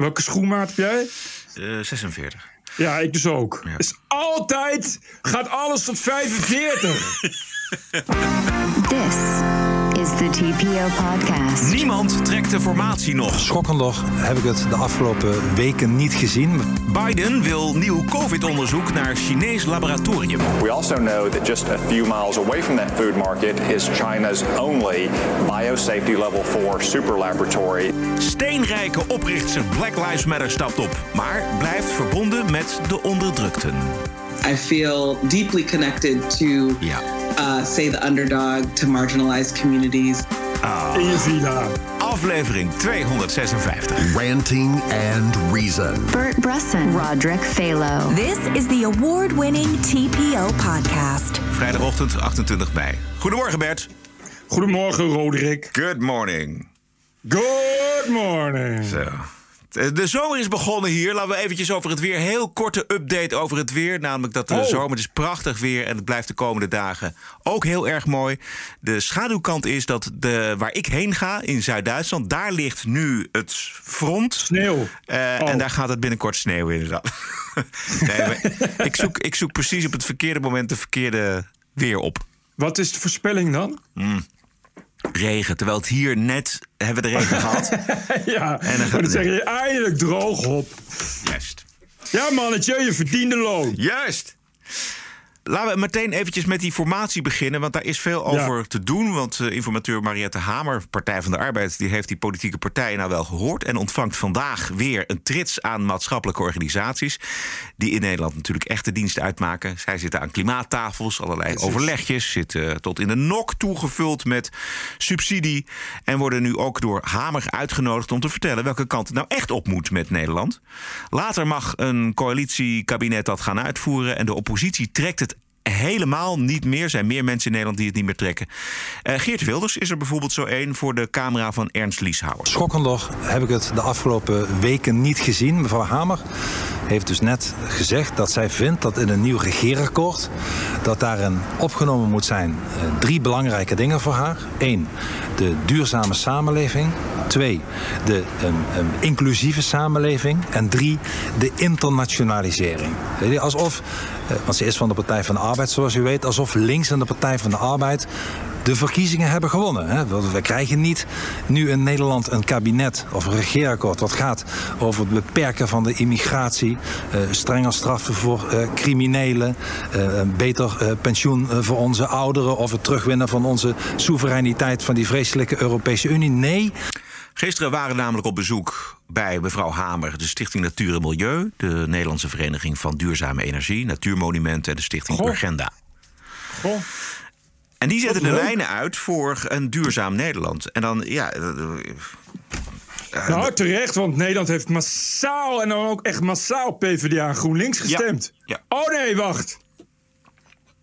Welke schoenmaat heb jij? Uh, 46. Ja, ik dus ook. Ja. Is altijd gaat alles tot 45. This is the TPO podcast. Niemand trekt de formatie nog. Schokkender heb ik het de afgelopen weken niet gezien. Biden wil nieuw COVID-onderzoek naar Chinees laboratorium. We also know that just a few miles away from that food market is China's only biosafety level 4 super laboratory. Steenrijke oprichter Black Lives Matter stapt op, maar blijft verbonden met de onderdrukten. I feel deeply connected to ja. uh, say the underdog, to marginalized communities. Ah. Easy now. Aflevering 256. Ranting and Reason. Bert Bresson. Roderick Phalo. This is the award-winning TPO podcast. Vrijdagochtend 28 mei. Goedemorgen Bert. Goedemorgen Roderick. Good morning. Good morning. Zo. De zomer is begonnen hier. Laten we eventjes over het weer. Heel korte update over het weer. Namelijk dat de Oh. zomer is prachtig weer en het blijft de komende dagen ook heel erg mooi. De schaduwkant is dat de, waar ik heen ga in Zuid-Duitsland, daar ligt nu het front. Sneeuw. Eh, Oh. En daar gaat het binnenkort sneeuwen inderdaad. nee, ik, zoek, ik zoek precies op het verkeerde moment de verkeerde weer op. Wat is de voorspelling dan? Regen. Terwijl het hier net hebben we de regen gehad. ja, En dan gaat dan zeg je eindelijk droog op. Juist. Ja mannetje, je verdiende loon. Juist. Laten we meteen eventjes met die formatie beginnen, want daar is veel Ja. over te doen. Want eh, informateur Mariette Hamer, Partij van de Arbeid, die heeft die politieke partijen nou wel gehoord en ontvangt vandaag weer een trits aan maatschappelijke organisaties die in Nederland natuurlijk echte dienst uitmaken. Zij zitten aan klimaattafels, allerlei overlegjes, zitten tot in de nok toegevuld met subsidie en worden nu ook door Hamer uitgenodigd om te vertellen welke kant het nou echt op moet met Nederland. Later mag een coalitiekabinet dat gaan uitvoeren en de oppositie trekt het helemaal niet meer. Er zijn meer mensen in Nederland die het niet meer trekken. Eh, Geert Wilders is er bijvoorbeeld zo één voor de camera van Ernst Lieshouwer. Schokkender heb ik het de afgelopen weken niet gezien. Mevrouw Hamer heeft dus net gezegd dat zij vindt dat in een nieuw regeerakkoord... dat daarin opgenomen moet zijn eh, drie belangrijke dingen voor haar. Eén, de duurzame samenleving. Twee, de ehm, ehm, inclusieve samenleving. En drie, de internationalisering. Alsof, want ze is van de Partij van de Arbeid, zoals u weet... alsof links en de Partij van de Arbeid de verkiezingen hebben gewonnen. We krijgen niet nu in Nederland een kabinet of een regeerakkoord... wat gaat over het beperken van de immigratie... eh, strenger straffen voor eh, criminelen... eh, een beter eh, pensioen eh, voor onze ouderen... of het terugwinnen van onze soevereiniteit van die vreselijke Europese Unie. Nee, Gisteren waren namelijk op bezoek bij mevrouw Hamer, de Stichting Natuur en Milieu, de Nederlandse Vereniging van Duurzame Energie, Natuurmonumenten en de Stichting Goh. Urgenda. Goh. En die zetten de lijnen uit voor een duurzaam Nederland. En dan, ja. eh, eh, Nou, terecht, want Nederland heeft massaal en dan ook echt massaal PvdA en GroenLinks gestemd. ja. Oh nee, wacht.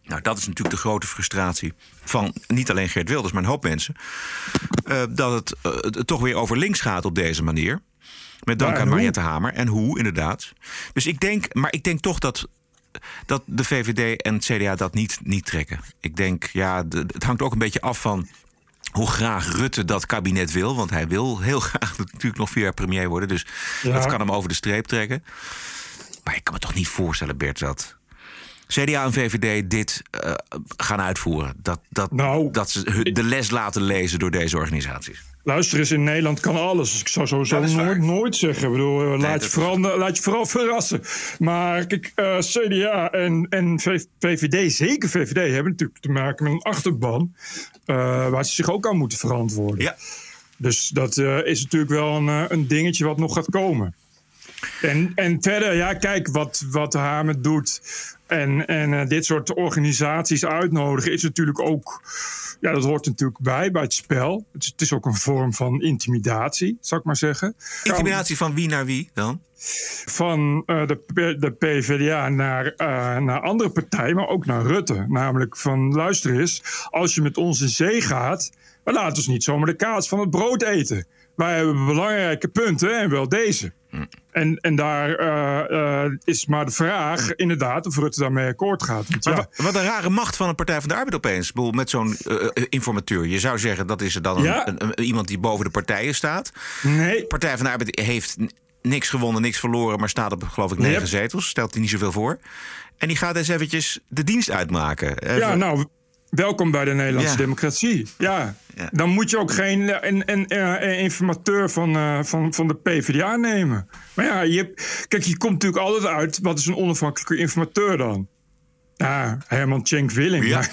Nou, dat is natuurlijk de grote frustratie van niet alleen Geert Wilders, maar een hoop mensen. eh, dat het, het toch weer over links gaat op deze manier. Met dank Maar aan hoe? Mariette Hamer. En hoe, inderdaad. Dus ik denk, maar ik denk toch dat, dat de VVD en het CDA dat niet, niet trekken. Ik denk, ja, het hangt ook een beetje af van hoe graag Rutte dat kabinet wil. Want hij wil heel graag natuurlijk nog vier jaar premier worden. Dus Ja. dat kan hem over de streep trekken. Maar ik kan me toch niet voorstellen, Bert, dat CDA en VVD dit eh, gaan uitvoeren. Dat, dat, Nou, dat ze de les laten lezen door deze organisaties. Luister eens, in Nederland kan alles. Ik zou sowieso waar. nooit, nooit zeggen. Ik bedoel, eh, laat, je vooral, laat je vooral verrassen. Maar kijk, eh, CDA en, en VVD, zeker VVD, hebben natuurlijk te maken met een achterban... eh, waar ze zich ook aan moeten verantwoorden. Ja. Dus dat is natuurlijk wel een, een dingetje wat nog gaat komen. En, en verder, ja, kijk wat, wat Hamer doet. En, en eh, dit soort organisaties uitnodigen is natuurlijk ook. Ja, dat hoort natuurlijk bij, bij het spel. Het is, het is ook een vorm van intimidatie, zou ik maar zeggen. Intimidatie van wie naar wie dan? Van eh, de, de PvdA naar, eh, naar andere partijen, maar ook naar Rutte. Namelijk van, luister eens, als je met ons in zee gaat... laten we niet zomaar de kaas van het brood eten. Wij hebben belangrijke punten en wel deze. En, en daar eh, eh, is maar de vraag, inderdaad, of Rutte daarmee akkoord gaat. Want Maar ja, wa- wat een rare macht van een Partij van de Arbeid opeens. Bedoel, Met zo'n eh, informateur. Je zou zeggen dat is er dan een- Ja. een, een- iemand die boven de partijen staat. nee, Partij van de Arbeid heeft niks gewonnen, niks verloren, maar staat op, geloof ik, negen Yep. zetels. Stelt hij niet zoveel voor. En die gaat eens eventjes de dienst uitmaken. Even- Ja, nou, welkom bij de Nederlandse Ja. democratie. Ja. Ja. Dan moet je ook geen eh, een, een, eh, informateur van, eh, van, van de PvdA nemen. Maar ja, je, kijk, je komt natuurlijk altijd uit... wat is een onafhankelijke informateur dan? Ja, Herman Tjenk Willing. Ja.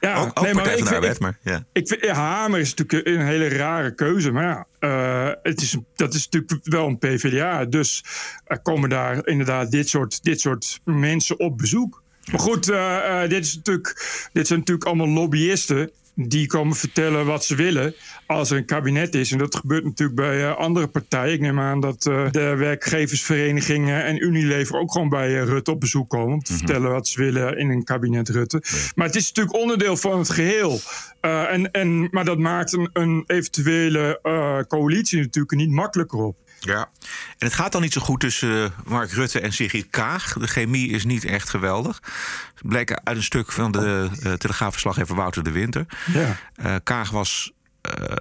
Maar- ja, ook ook nee, maar ik vind- Arbeid, maar ja. Ik vind, Hamer is natuurlijk een hele rare keuze. Maar ja, het is, dat is natuurlijk wel een PvdA. Dus er komen daar inderdaad dit soort, dit soort mensen op bezoek. Maar goed, eh, eh, dit, is natuurlijk, dit zijn natuurlijk allemaal lobbyisten. Die komen vertellen wat ze willen als er een kabinet is. En dat gebeurt natuurlijk bij eh, andere partijen. Ik neem aan dat de werkgeversverenigingen en Unilever ook gewoon bij eh, Rutte op bezoek komen. Om te vertellen wat ze willen in een kabinet Rutte. Maar het is natuurlijk onderdeel van het geheel. Eh, en, en, maar dat maakt een, een eventuele coalitie natuurlijk niet makkelijker op. Ja. En het gaat dan niet zo goed tussen eh, Mark Rutte en Sigrid Kaag. De chemie is niet echt geweldig. Het bleek uit een stuk van de uh, telegraafverslaggever Wouter de Winter. Ja. Uh, Kaag was uh,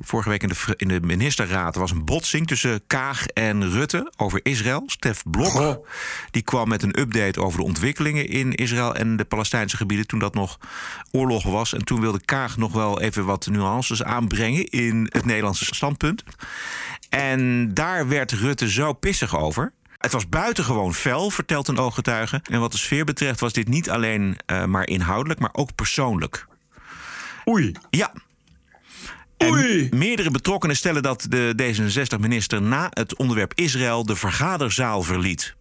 vorige week in de, in de ministerraad. Er was een botsing tussen Kaag en Rutte over Israël. Stef Blok Goh. die kwam met een update over de ontwikkelingen in Israël en de Palestijnse gebieden. toen dat nog oorlog was. En toen wilde Kaag nog wel even wat nuances aanbrengen in het Nederlandse standpunt. En daar werd Rutte zo pissig over. Het was buitengewoon fel, vertelt een ooggetuige. En wat de sfeer betreft was dit niet alleen uh, maar inhoudelijk, maar ook persoonlijk. Oei. Ja. Oei. En meerdere betrokkenen stellen dat de D66-minister na het onderwerp Israël de vergaderzaal verliet.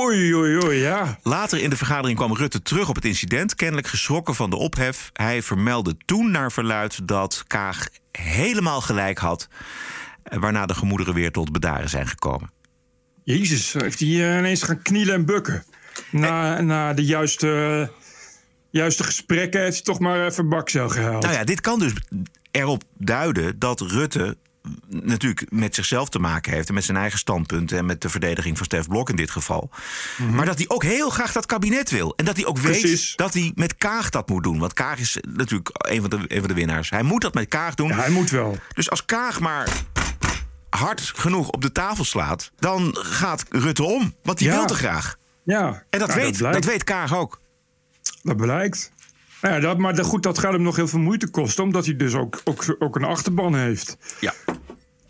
Oei, oei, oei, ja. Later in de vergadering kwam Rutte terug op het incident, kennelijk geschrokken van de ophef. Hij vermeldde toen naar verluid dat Kaag helemaal gelijk had, waarna de gemoederen weer tot bedaren zijn gekomen. Jezus, heeft hij uh, ineens gaan knielen en bukken? Na, en... na de juiste, juiste gesprekken heeft hij toch maar even bakcel gehaald. Nou ja, dit kan dus erop duiden dat Rutte natuurlijk met zichzelf te maken heeft... en met zijn eigen standpunten en met de verdediging van Stef Blok in dit geval. Mm -hmm. Maar dat hij ook heel graag dat kabinet wil. En dat hij ook weet dat hij met Kaag dat moet doen. Want Kaag is natuurlijk een van de, een van de winnaars. Hij moet dat met Kaag doen. Ja, hij moet wel. Dus als Kaag maar hard genoeg op de tafel slaat... dan gaat Rutte om. Want hij ja. wil te graag. Ja. En dat, nou, weet, dat, dat weet Kaag ook. Dat blijkt. Nou ja, dat, maar goed, dat gaat hem nog heel veel moeite kosten, omdat hij dus ook, ook, ook een achterban heeft. Ja.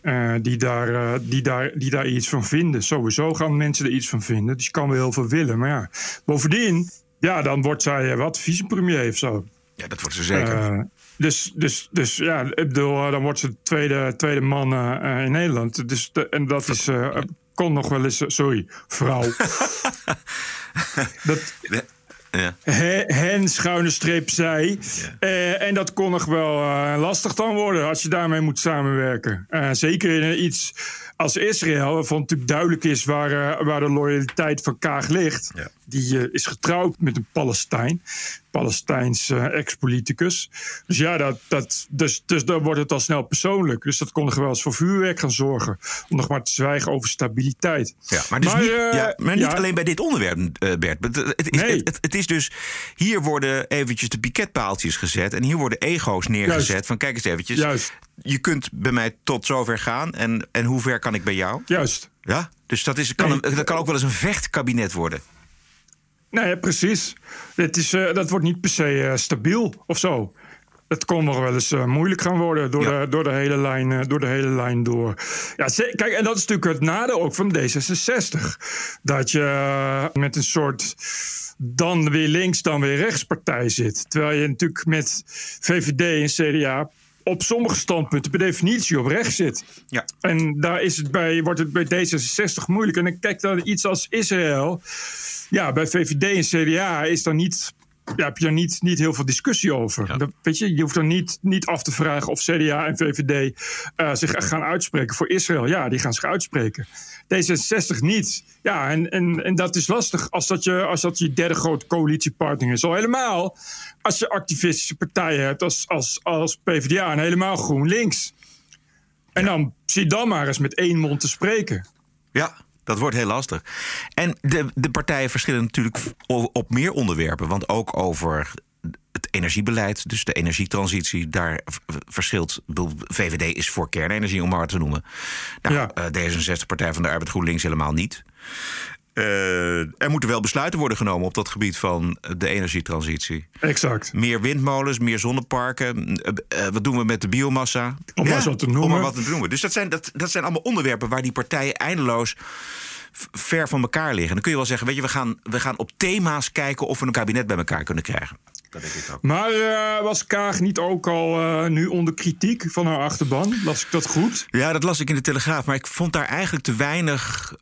Uh, die, daar, uh, die, daar, die daar iets van vinden. Sowieso gaan mensen er iets van vinden. Dus je kan wel heel veel willen. Maar ja, bovendien, ja, dan wordt zij uh, wat vicepremier of zo. Ja, dat wordt ze zeker. Dus, dus, dus ja, ik bedoel, dan wordt ze de tweede, tweede man in Nederland. Dus de, en dat is. kon nog wel eens. sorry, vrouw. dat, ja. Hen, schuine streep, zij. Ja. Uh, en dat kon nog wel uh, lastig dan worden als je daarmee moet samenwerken. Uh, zeker in iets als Israël, waarvan natuurlijk duidelijk is waar, waar de loyaliteit van Kaag ligt. Ja. Die is getrouwd met een Palestijn. Palestijns ex-politicus. Dus ja, dat, dat, dus, dus dan wordt het al snel persoonlijk. Dus dat kon nog wel eens voor vuurwerk gaan zorgen. Om nog maar te zwijgen over stabiliteit. Ja, maar, dus maar, niet, ja, maar niet ja. alleen bij dit onderwerp, Bert. Het, het, is, Nee. het, het is dus, hier worden eventjes de piketpaaltjes gezet. En hier worden ego's neergezet. Juist. Van kijk eens eventjes. Juist. Je kunt bij mij tot zover gaan. En, en hoe ver kan ik bij jou? Juist. Ja, dus dat, is, kan, een, dat kan ook wel eens een vechtkabinet worden. Nee, precies. Het is, uh, dat wordt niet per se uh, stabiel of zo. Het kon nog wel eens uh, moeilijk gaan worden door, ja. de, door, de hele lijn, door de hele lijn door. Ja, kijk, en dat is natuurlijk het nadeel ook van D66. Dat je met een soort dan weer links, dan weer rechtspartij zit. Terwijl je natuurlijk met VVD en CDA op sommige standpunten per definitie op rechts zit. Ja. En daar is het bij, wordt het bij D66 moeilijk. En dan kijk dan iets als Israël. Ja, bij VVD en CDA is daar niet, ja, heb je daar niet, niet heel veel discussie over. Ja. Dat, weet je, je hoeft dan niet, niet af te vragen of CDA en VVD uh, zich echt gaan uitspreken voor Israël. Ja, die gaan zich uitspreken. D66 niet. Ja, en, en, en dat is lastig als dat, je, als dat je derde grote coalitiepartner is. Al helemaal als je activistische partijen hebt als, als, als PvdA en helemaal GroenLinks. En dan zie dan maar eens met één mond te spreken. Ja, dat wordt heel lastig. En de, de partijen verschillen natuurlijk op meer onderwerpen. Want ook over het energiebeleid, dus de energietransitie. Daar verschilt. VVD is voor kernenergie, om maar te noemen. Nou, Ja. eh, D66, Partij van de Arbeid, GroenLinks helemaal niet. Eh, er moeten wel besluiten worden genomen op dat gebied van de energietransitie. Exact. Meer windmolens, meer zonneparken. Eh, eh, wat doen we met de biomassa? Om maar eens wat te noemen. Om maar wat te noemen. Dus dat zijn, dat, dat zijn allemaal onderwerpen waar die partijen eindeloos ver van elkaar liggen. Dan kun je wel zeggen, weet je, we gaan, we gaan op thema's kijken of we een kabinet bij elkaar kunnen krijgen. Dat denk ik ook. Maar was Kaag niet ook al nu onder kritiek van haar achterban? Las ik dat goed? Ja, dat las ik in de Telegraaf, maar ik vond daar eigenlijk te weinig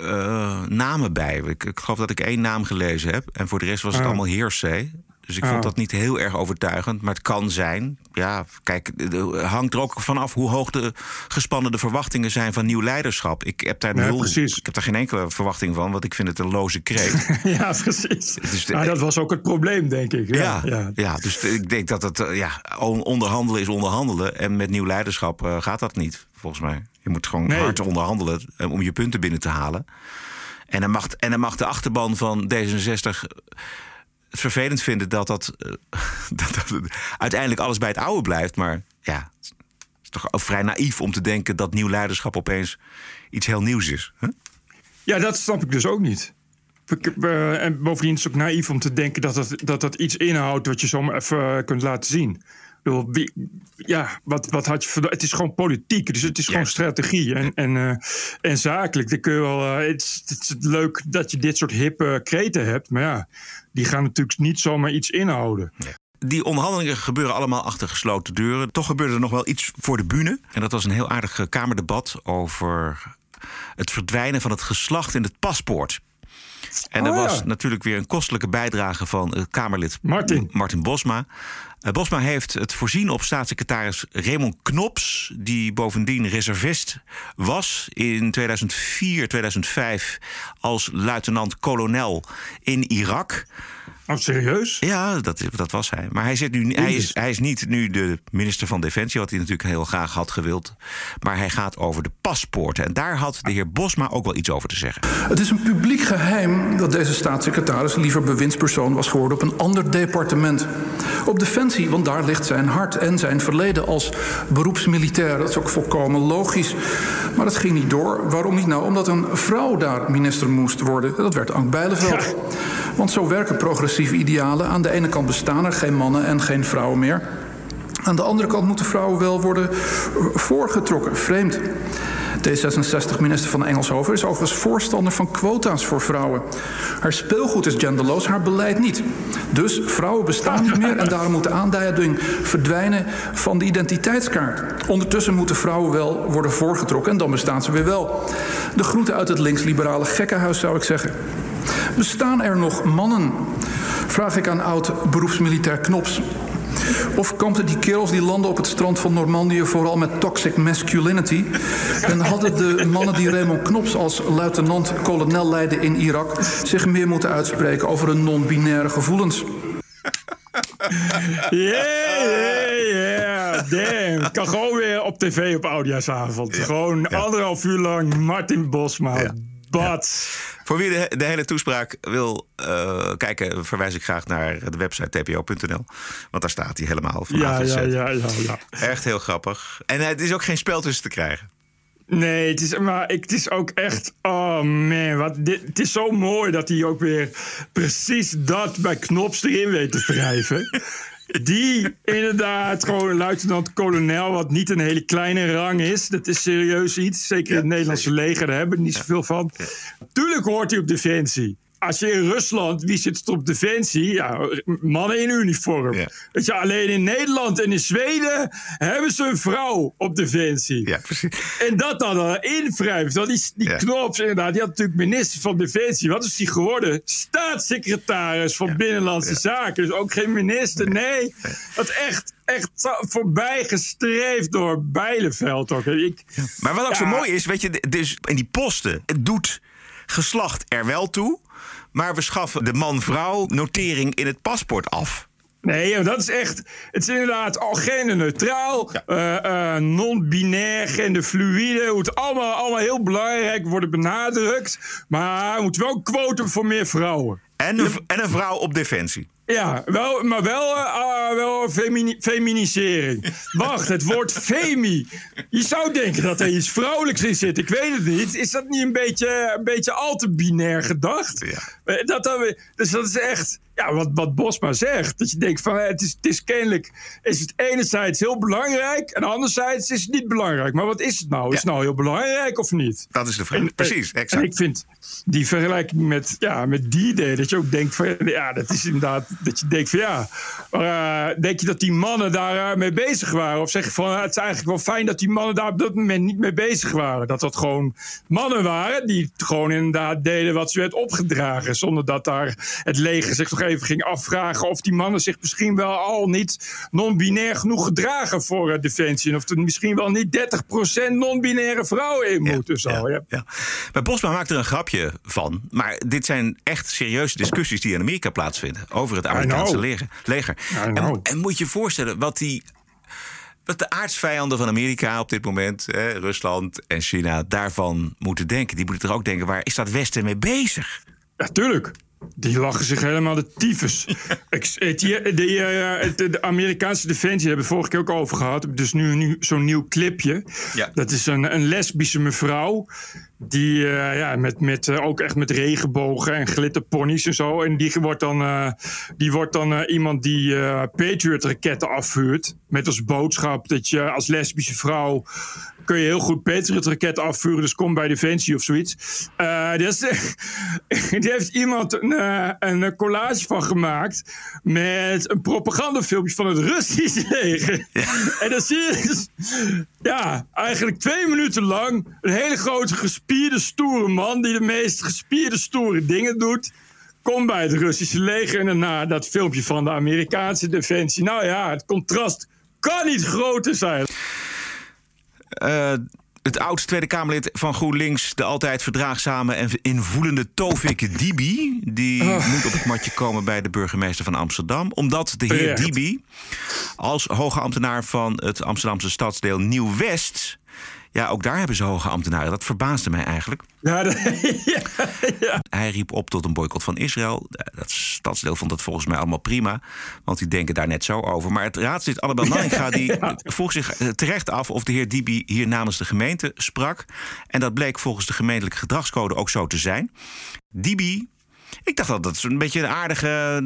eh, namen bij. Ik, ik geloof dat ik één naam gelezen heb en voor de rest was het Ah. allemaal heersee. Dus ik vond dat niet heel erg overtuigend, maar het kan zijn. Ja, kijk, het hangt er ook vanaf hoe hoog de gespannen de verwachtingen zijn van nieuw leiderschap. Ik heb daar nul, precies. ik heb daar geen enkele verwachting van, want ik vind het een loze kreet. ja, precies. Dus de- dat was ook het probleem, denk ik. Ja, Ja, ja. dus ik denk dat het eh, ja, on- onderhandelen is onderhandelen. En met nieuw leiderschap eh, gaat dat niet, volgens mij. Je moet gewoon Nee. hard onderhandelen eh, om je punten binnen te halen. En dan mag, en dan mag de achterban van D66 het vervelend vinden dat dat, eh, dat dat uiteindelijk alles bij het oude blijft. Maar ja, het is toch ook vrij naïef om te denken dat nieuw leiderschap opeens iets heel nieuws is. Ja, dat snap ik dus ook niet. Eh, En bovendien is het ook naïef om te denken dat dat, dat, dat iets inhoudt wat je zomaar even eh, kunt laten zien. Bedoel, wie, ja, wat, wat had je Het is gewoon politiek, dus het is gewoon strategie en, en, eh, en zakelijk. Dan kun je wel, eh, het, is, het is leuk dat je dit soort hippe kreten hebt, maar ja, die gaan natuurlijk niet zomaar iets inhouden. Die onderhandelingen gebeuren allemaal achter gesloten deuren. Toch gebeurde er nog wel iets voor de bühne. En dat was een heel aardig eh, kamerdebat over het verdwijnen van het geslacht in het paspoort. En er Oh, ja. was natuurlijk weer een kostelijke bijdrage van het Kamerlid Martin. Martin Bosma. Eh, Bosma heeft het voorzien op staatssecretaris Raymond Knops, die bovendien reservist was in 2004, 2005 als luitenant-kolonel in Irak. Oh, serieus? Ja, dat, dat was hij. Maar hij, zit nu, hij, is, hij is niet nu de minister van Defensie, wat hij natuurlijk heel graag had gewild. Maar hij gaat over de paspoorten. En daar had de heer Bosma ook wel iets over te zeggen. Het is een publiek geheim dat deze staatssecretaris liever bewindspersoon was geworden op een ander departement. Op Defensie, want daar ligt zijn hart en zijn verleden als beroepsmilitair. Dat is ook volkomen logisch. Maar dat ging niet door. Waarom niet nou? Omdat een vrouw daar minister moest worden. Dat werd Ank Bijleveld. Want zo werken progressieve idealen. Aan de ene kant bestaan er geen mannen en geen vrouwen meer. Aan de andere kant moeten vrouwen wel worden voorgetrokken. Vreemd. D66-minister van Engelshoven is overigens voorstander van quota's voor vrouwen. Haar speelgoed is genderloos, haar beleid niet. Dus vrouwen bestaan niet meer en daarom moet de aanduiding verdwijnen van de identiteitskaart. Ondertussen moeten vrouwen wel worden voorgetrokken en dan bestaan ze weer wel. De groeten uit het linksliberale gekkenhuis zou ik zeggen. Bestaan er nog mannen? Vraag ik aan oud beroepsmilitair Knops. Of kampten die kerels die landen op het strand van Normandië vooral met toxic masculinity? En hadden de mannen die Raymond Knops als luitenant-kolonel leidden in Irak zich meer moeten uitspreken over hun non-binaire gevoelens? Yeah, yeah, yeah. Damn. Kan gewoon weer op tv op Oudjaarsavond. Gewoon anderhalf uur lang Martin Bosma. Bad. Voor wie de, de hele toespraak wil eh, kijken, verwijs ik graag naar de website tpo.nl. Want daar staat hij helemaal Ja, vanavond. ja, zet. ja, ja, ja. Echt heel grappig. En het is ook geen spel tussen te krijgen. Nee, het is, maar ik, het is ook echt. Oh man, wat, dit, het is zo mooi dat hij ook weer precies dat bij Knops erin weet te wrijven. Die inderdaad gewoon luitenant-kolonel, wat niet een hele kleine rang is. Dat is serieus iets. Zeker in het Nederlandse leger, daar hebben we niet zoveel van. Tuurlijk hoort hij op defensie. Als je in Rusland, wie zit er op defensie? Ja, mannen in uniform. Ja. Weet je, alleen in Nederland en in Zweden hebben ze een vrouw op defensie. Ja, precies. En dat dan invrijft. Want die, die Ja. Knops, inderdaad, die had natuurlijk minister van Defensie. Wat is die geworden? Staatssecretaris van Binnenlandse Zaken. Dus ook geen minister. Nee, dat echt, echt voorbij gestreefd door Bijleveld. Ook. Ik, Maar wat ook zo mooi is, weet je, dus in die posten, het doet geslacht er wel toe. Maar we schaffen de man-vrouw notering in het paspoort af. Nee, dat is echt. Het is inderdaad al genderneutraal, eh, eh, non-binair, genderfluïde. Het moet allemaal, allemaal heel belangrijk worden benadrukt. Maar er moet wel een quotum voor meer vrouwen. En een, en een vrouw op defensie. Ja, wel, maar wel, uh, wel femini feminisering. Wacht, het woord femi. Je zou denken dat er iets vrouwelijks in zit. Ik weet het niet. Is dat niet een beetje, een beetje al te binair gedacht? Ja. Dat, dat, dus dat is echt ja, wat, wat Bosma zegt. Dat je denkt van het is, het is kennelijk is het enerzijds heel belangrijk en anderzijds is het niet belangrijk. Maar wat is het nou? Is het nou heel belangrijk of niet? Dat is de vraag. Precies, exact. En ik vind die vergelijking met, ja, met die idee, dat je ook denkt van ja, dat is inderdaad dat je denkt van ja, uh, denk je dat die mannen daar uh, mee bezig waren? Of zeg je van het is eigenlijk wel fijn dat die mannen daar op dat moment niet mee bezig waren. Dat dat gewoon mannen waren die gewoon inderdaad deden wat ze werd opgedragen. Zonder dat daar het leger zich toch even ging afvragen of die mannen zich misschien wel al niet non-binair genoeg gedragen voor uh, Defensie. Of er misschien wel niet 30% non-binaire vrouwen in moeten. Ja, zo, ja, ja. Maar Bosma maakt er een grapje van. Maar dit zijn echt serieuze discussies die in Amerika plaatsvinden. Over het Amerikaanse leger. leger. En, en moet je je voorstellen wat die wat de aardsvijanden van Amerika op dit moment, Rusland en China, daarvan moeten denken. Die moeten er ook denken, waar is dat Westen mee bezig? Ja, tuurlijk. Die lachen zich helemaal de tyfus. de, de, de, Amerikaanse defensie hebben we vorige keer ook over gehad. Dus nu, nu zo'n nieuw clipje. Ja. Dat is een, een lesbische mevrouw. Die uh, ja, met, met, uh, ook echt met regenbogen en glitterponies en zo. En die wordt dan, die wordt dan iemand die Patriot-raketten afvuurt. Met als boodschap dat je als lesbische vrouw kun je heel goed Patriot-raketten afvuren. Dus kom bij Defensie of zoiets. dus, die heeft iemand een, een collage van gemaakt. Met een propagandafilmpje van het Russische leger. En dan zie je dus, ja, eigenlijk twee minuten lang een hele grote gespierde, stoere man. die de meest gespierde, stoere dingen doet. Kom bij het Russische leger en daarna dat filmpje van de Amerikaanse defensie. Nou ja, het contrast kan niet groter zijn. Uh, het oudste Tweede Kamerlid van GroenLinks, de altijd verdraagzame en invoelende Tovik Dibi, die oh. moet op het matje komen bij de burgemeester van Amsterdam. Omdat de heer Dibi als hoge ambtenaar van het Amsterdamse stadsdeel Nieuw-West ja, ook daar hebben ze hoge ambtenaren. Dat verbaasde mij eigenlijk. Ja, ja, Hij riep op tot een boycott van Israël. Dat stadsdeel vond dat volgens mij allemaal prima. Want die denken daar net zo over. Maar het raadslid Annabel Nanninga die vroeg zich eh, terecht af... of de heer Dibi hier namens de gemeente sprak. En dat bleek volgens de gemeentelijke gedragscode ook zo te zijn. Dibi ik dacht dat dat een beetje een aardige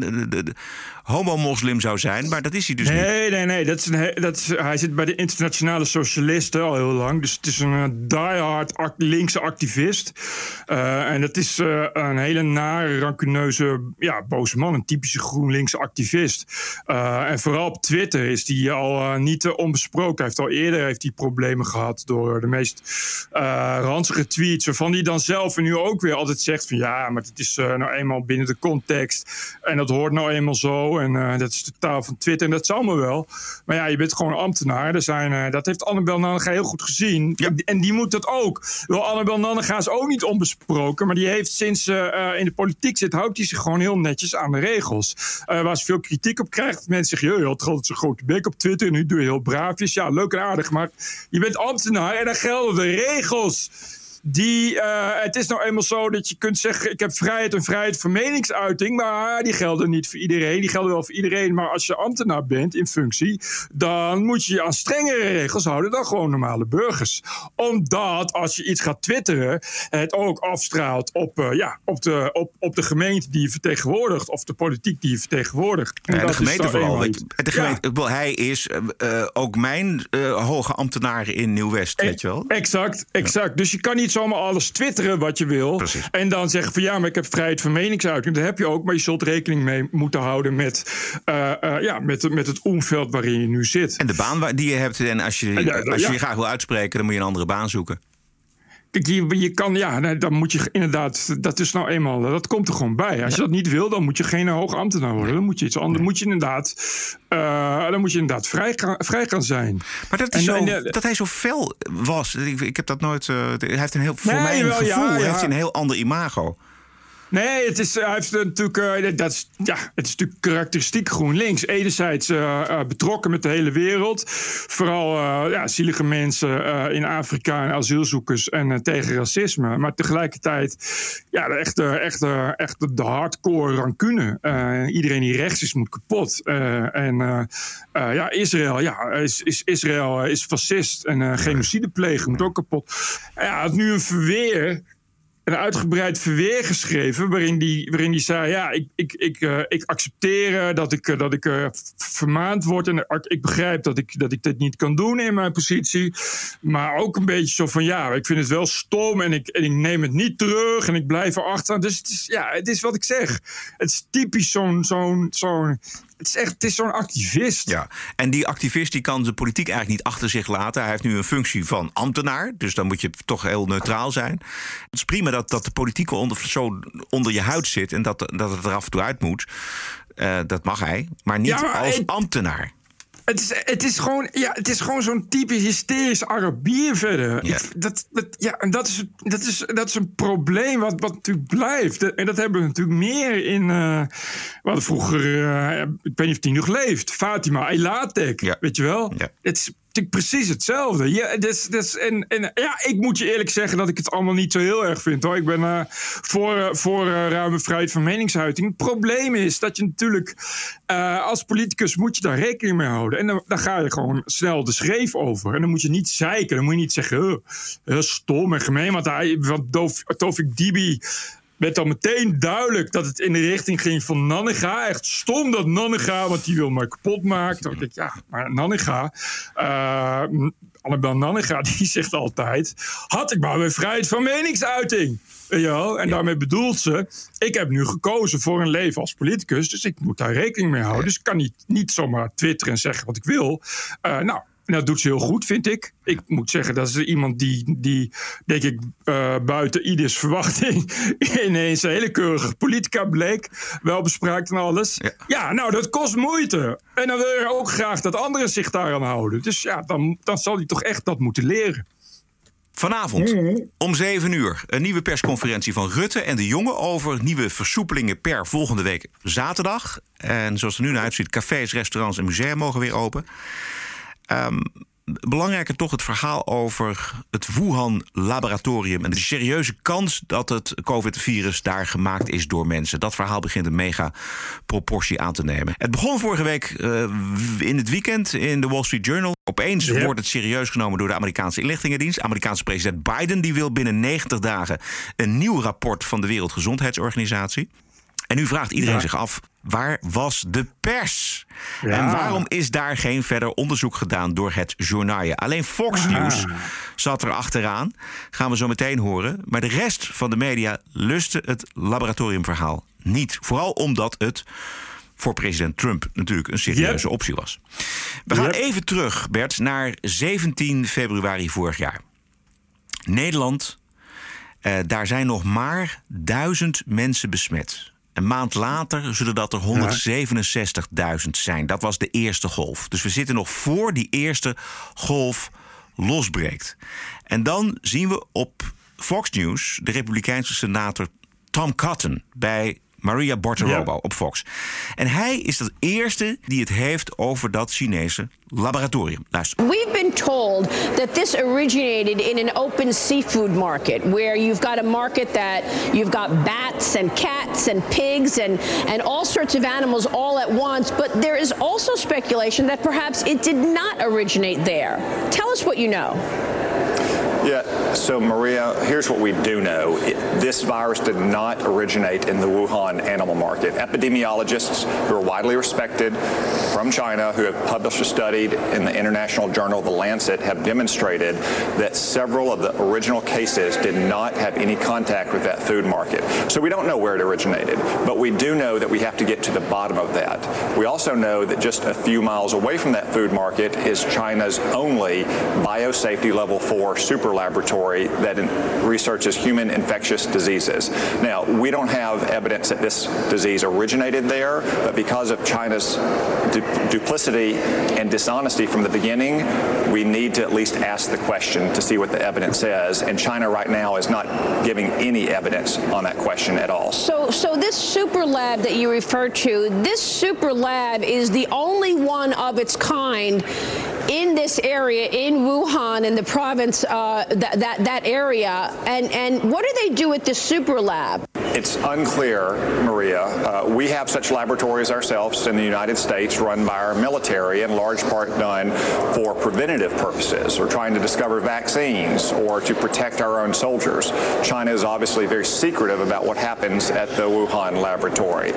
homo-moslim zou zijn, maar dat is hij dus nee, niet. Nee, nee, nee. Dat is een, dat is, hij zit bij de internationale socialisten al heel lang. Dus het is een eh, diehard act, linkse activist. Uh, en dat is uh, een hele nare, rancuneuze, ja, boze man. Een typische GroenLinks activist. En vooral op Twitter is die al niet onbesproken. Hij heeft al eerder heeft hij problemen gehad door de meest ranzige tweets. Waarvan hij dan zelf en nu ook weer altijd zegt van ja, maar het is nou eenmaal binnen de context. En dat hoort nou eenmaal zo. En uh, dat is de taal van Twitter. En dat zal me wel. Maar ja, je bent gewoon ambtenaar. Er zijn, uh, dat heeft Annabel Nannega heel goed gezien. Ja. En die moet dat ook. Wel, Annabel Nannega is ook niet onbesproken. Maar die heeft sinds uh, in de politiek zit, houdt hij zich gewoon heel netjes aan de regels. waar ze veel kritiek op krijgt. Mensen zeggen, je had altijd zo'n grote bek op Twitter. En nu doe je heel braafjes. Ja, leuk en aardig. Maar je bent ambtenaar en dan gelden de regels. Die, uh, het is nou eenmaal zo dat je kunt zeggen: ik heb vrijheid en vrijheid van meningsuiting. Maar die gelden niet voor iedereen. Die gelden wel voor iedereen. Maar als je ambtenaar bent in functie, dan moet je je aan strengere regels houden dan gewoon normale burgers. Omdat als je iets gaat twitteren, het ook afstraalt op, uh, ja, op, de, op, op de gemeente die je vertegenwoordigt. Of de politiek die je vertegenwoordigt. Ja, de gemeente vooral. De gemeente, ja. Hij is uh, ook mijn hoge ambtenaar in Nieuw-West, weet je wel? Exact, exact. Ja. Dus je kan niet zomaar alles twitteren wat je wil. Precies. En dan zeggen van ja, maar ik heb vrijheid van meningsuiting. Dat heb je ook, maar je zult rekening mee moeten houden met, uh, uh, ja, met, met het omveld waarin je nu zit. En de baan die je hebt. En als je, als je je graag wil uitspreken, dan moet je een andere baan zoeken. Kijk, je, je kan, ja, nee, dan moet je inderdaad, dat is nou eenmaal, dat komt er gewoon bij. Als je dat niet wil, dan moet je geen hoge ambtenaar worden. Dan moet je iets anders, moet je inderdaad, uh, dan moet je inderdaad vrij gaan, vrij gaan zijn. Maar dat, is en, zo, dat hij zo fel was, ik, ik heb dat nooit, uh, hij heeft een heel, voor nee, mij een gevoel, ja, ja. heeft een heel ander imago. Nee, het is, hij heeft natuurlijk, uh, dat is, ja, het is natuurlijk karakteristiek GroenLinks. Enerzijds uh, uh, betrokken met de hele wereld. Vooral ja, zielige mensen in Afrika en asielzoekers en tegen racisme. Maar tegelijkertijd ja, de echte, echte, echte de hardcore rancune. iedereen die rechts is, moet kapot. en ja, Israël, ja, is, is, Israël is fascist en genocide plegen, moet ook kapot. Ja, het nu een verweer een uitgebreid verweer geschreven. waarin die, waarin die zei: Ja, ik, ik, ik, uh, ik accepteer uh, dat ik, uh, dat ik vermaand word. En ik begrijp dat ik, dat ik dit niet kan doen in mijn positie. Maar ook een beetje zo van: Ja, ik vind het wel stom. En ik, en ik neem het niet terug. En ik blijf erachter. Dus het is, ja, het is wat ik zeg. Het is typisch zo'n. zo'n zo'n het is echt, het is zo'n activist. Ja, en die activist die kan de politiek eigenlijk niet achter zich laten. Hij heeft nu een functie van ambtenaar, dus dan moet je toch heel neutraal zijn. Het is prima dat, dat de politiek onder, zo onder je huid zit en dat, dat het er af en toe uit moet. Uh, dat mag hij, maar niet als ambtenaar. Het is, het is gewoon, ja, het is gewoon zo'n typisch hysterisch Arabier verder. Ja. dat, dat, ja, en dat is, dat, is, dat is een probleem wat, wat natuurlijk blijft. En dat hebben we natuurlijk meer in. Uh, wat vroeger, uh, ik weet niet of die nog leeft. Fatima Elatek, ja. weet je wel? Ja. Het is precies hetzelfde. Ja, dus, dus, en, en ja, ik moet je eerlijk zeggen dat ik het allemaal niet zo heel erg vind. Hoor. Ik ben uh, voor, uh, voor uh, ruime vrijheid van meningsuiting. Het probleem is dat je natuurlijk als politicus moet je daar rekening mee houden. En dan, dan, ga je gewoon snel de schreef over. En dan moet je niet zeiken. Dan moet je niet zeggen, stom en gemeen. Want, hij, want Tofik Dibi werd dan meteen duidelijk dat het in de richting ging van Nannega. Echt stom dat Nannega, want die wil me kapot maken. Ik, ja, maar Nannega... Uh, Annabel Nannega, die zegt altijd... had ik maar weer vrijheid van meningsuiting. Ja, en daarmee bedoelt ze... ik heb nu gekozen voor een leven als politicus... dus ik moet daar rekening mee houden. Dus ik kan niet, niet zomaar twitteren en zeggen wat ik wil. Uh, nou, en dat doet ze heel goed, vind ik. Ik moet zeggen, dat is iemand die, die denk ik, uh, buiten ieders verwachting ineens een hele keurige politica bleek. Wel bespraakt en alles. Ja. ja. nou, dat kost moeite. En dan wil je ook graag dat anderen zich daaraan houden. Dus ja, dan, dan zal hij toch echt dat moeten leren. Vanavond om 7 uur een nieuwe persconferentie van Rutte en de Jonge over nieuwe versoepelingen per volgende week zaterdag. En zoals het er nu naar uitziet, cafés, restaurants en musea mogen weer open. Um, belangrijker toch het verhaal over het Wuhan-laboratorium... en de serieuze kans dat het COVID-virus daar gemaakt is door mensen. Dat verhaal begint een mega proportie aan te nemen. Het begon vorige week uh, in het weekend in de Wall Street Journal. Opeens ja. wordt het serieus genomen door de Amerikaanse inlichtingendienst. Amerikaanse president Biden die wil binnen 90 dagen... een nieuw rapport van de Wereldgezondheidsorganisatie. En nu vraagt iedereen ja. zich af, waar was de pers? Ja. En waarom is daar geen verder onderzoek gedaan door het journaal? Alleen Fox News zat er achteraan. Gaan we zo meteen horen. Maar de rest van de media lustte het laboratoriumverhaal niet. Vooral omdat het voor president Trump natuurlijk een serieuze yep. optie was. We gaan yep. even terug, Bert, naar 17 februari vorig jaar. Nederland, uh, daar zijn nog maar duizend mensen besmet. Een maand later zullen dat er 167.000 zijn. Dat was de eerste golf. Dus we zitten nog voor die eerste golf losbreekt. En dan zien we op Fox News de Republikeinse senator Tom Cotton bij Maria Bortolobo ja. op Fox. En hij is de eerste die het heeft over dat Chinese laboratorium. Luister. We've been told that this originated in an open seafood market where you've got a market that you've got bats and cats and pigs and and all sorts of animals all at once, but there is also speculation that perhaps it did not originate there. Tell us what you know. Yeah, so Maria, here's what we do know. This virus did not originate in the Wuhan animal market. Epidemiologists who are widely respected from China, who have published a study in the international journal The Lancet, have demonstrated that several of the original cases did not have any contact with that food market. So we don't know where it originated, but we do know that we have to get to the bottom of that. We also know that just a few miles away from that food market is China's only biosafety level 4 super laboratory laboratory that researches human infectious diseases. Now, we don't have evidence that this disease originated there, but because of China's du- duplicity and dishonesty from the beginning, we need to at least ask the question to see what the evidence says. And China right now is not giving any evidence on that question at all. So, so this super lab that you refer to, this super lab is the only one of its kind in this area in Wuhan in the province uh, that, that that area. And and what do they do at the super lab it's unclear, Maria. Uh, we have such laboratories ourselves in the United States run by our military, in large part done for preventative purposes. We're trying to discover vaccines or to protect our own soldiers. China is obviously very secretive about what happens at the Wuhan laboratory.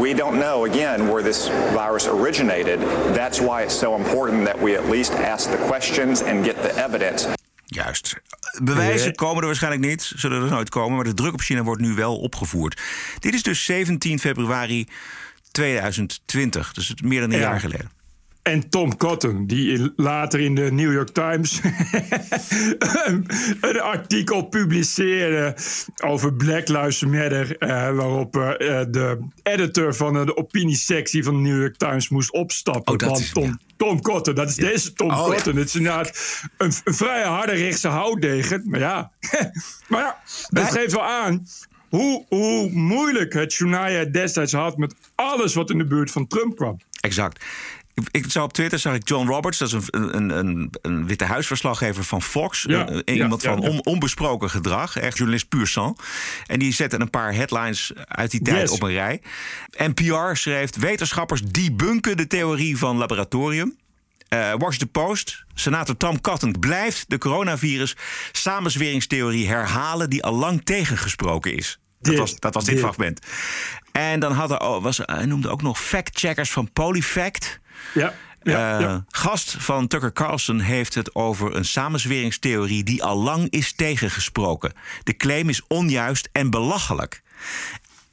We don't know, again, where this virus originated. That's why it's so important that we at least ask the questions and get the evidence. Juist. Bewijzen komen er waarschijnlijk niet, zullen er nooit komen, maar de druk op China wordt nu wel opgevoerd. Dit is dus 17 februari 2020, dus meer dan een Ja. jaar geleden. En Tom Cotton, die later in de New York Times een, een artikel publiceerde over Black Lives Matter. eh, waarop eh, eh, de editor van de opiniesectie van de New York Times moest opstappen. Oh, Want Tom, ja. Tom Cotton, dat is deze Tom Oh, ja. Cotton. Het is inderdaad een, een vrij harde rechtse houtdegen. Maar ja, maar ja dat geeft wel aan. Hoe, hoe moeilijk het Shania destijds had met alles wat in de buurt van Trump kwam. Exact. Ik, ik zag op Twitter zag ik John Roberts, dat is een, een, een, een witte huisverslaggever van Fox. Ja, Een- ja, iemand ja, van on- onbesproken gedrag, echt journalist puur sang. En die zette een paar headlines uit die tijd Yes. op een rij. NPR schreef: Wetenschappers debunken de theorie van laboratorium. Eh, Washington Post, senator Tom Cotton blijft de coronavirus samenzweringstheorie herhalen die al lang tegengesproken is. Dat Dit, was, dat was dit, dit. fragment. En dan hadden, oh, was, hij noemde ook nog fact-checkers van Polyfact. Ja, ja, Eh. Gast van Tucker Carlson heeft het over een samenzweringstheorie die al lang is tegengesproken. De claim is onjuist en belachelijk.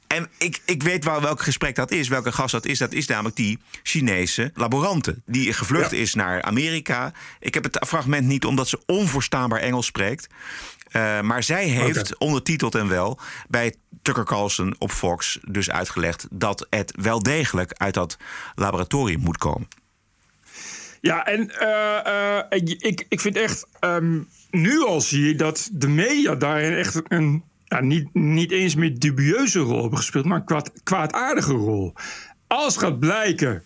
En ik, ik weet wel welk gesprek dat is, welke gast dat is. Dat is namelijk die Chinese laborante. Die gevlucht Ja. is naar Amerika. Ik heb het fragment niet omdat ze onverstaanbaar Engels spreekt. Eh, maar zij heeft, ondertiteld en wel, bij Tucker Carlson op Fox dus uitgelegd dat het wel degelijk uit dat laboratorium moet komen. Ja, en eh, ik, ik, vind echt. ehm, nu al zie je dat de media daarin echt een. Ja, niet, niet eens meer dubieuze rol hebben gespeeld, maar een kwaad, kwaadaardige rol. Als gaat blijken,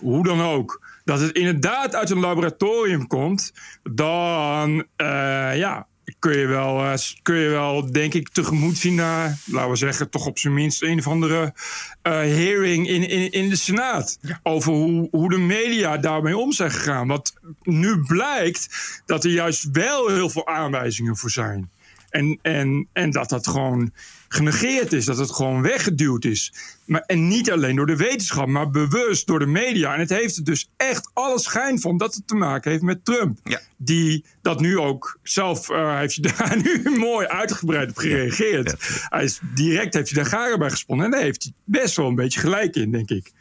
hoe dan ook, dat het inderdaad uit een laboratorium komt, dan eh, ja, kun je, wel, eh, kun je wel, denk ik, tegemoet zien naar, laten we zeggen, toch op zijn minst een of andere eh, hearing in, in, in de Senaat. Over hoe, hoe de media daarmee om zijn gegaan. Want nu blijkt dat er juist wel heel veel aanwijzingen voor zijn. En, en, en dat dat gewoon genegeerd is, dat het gewoon weggeduwd is. Maar, en niet alleen door de wetenschap, maar bewust door de media. En het heeft er dus echt alle schijn van dat het te maken heeft met Trump. Ja. Die dat nu ook zelf eh, heeft je daar nu mooi uitgebreid op gereageerd. Hij is, direct heeft hij daar garen bij gesponnen. En daar heeft hij best wel een beetje gelijk in, denk ik.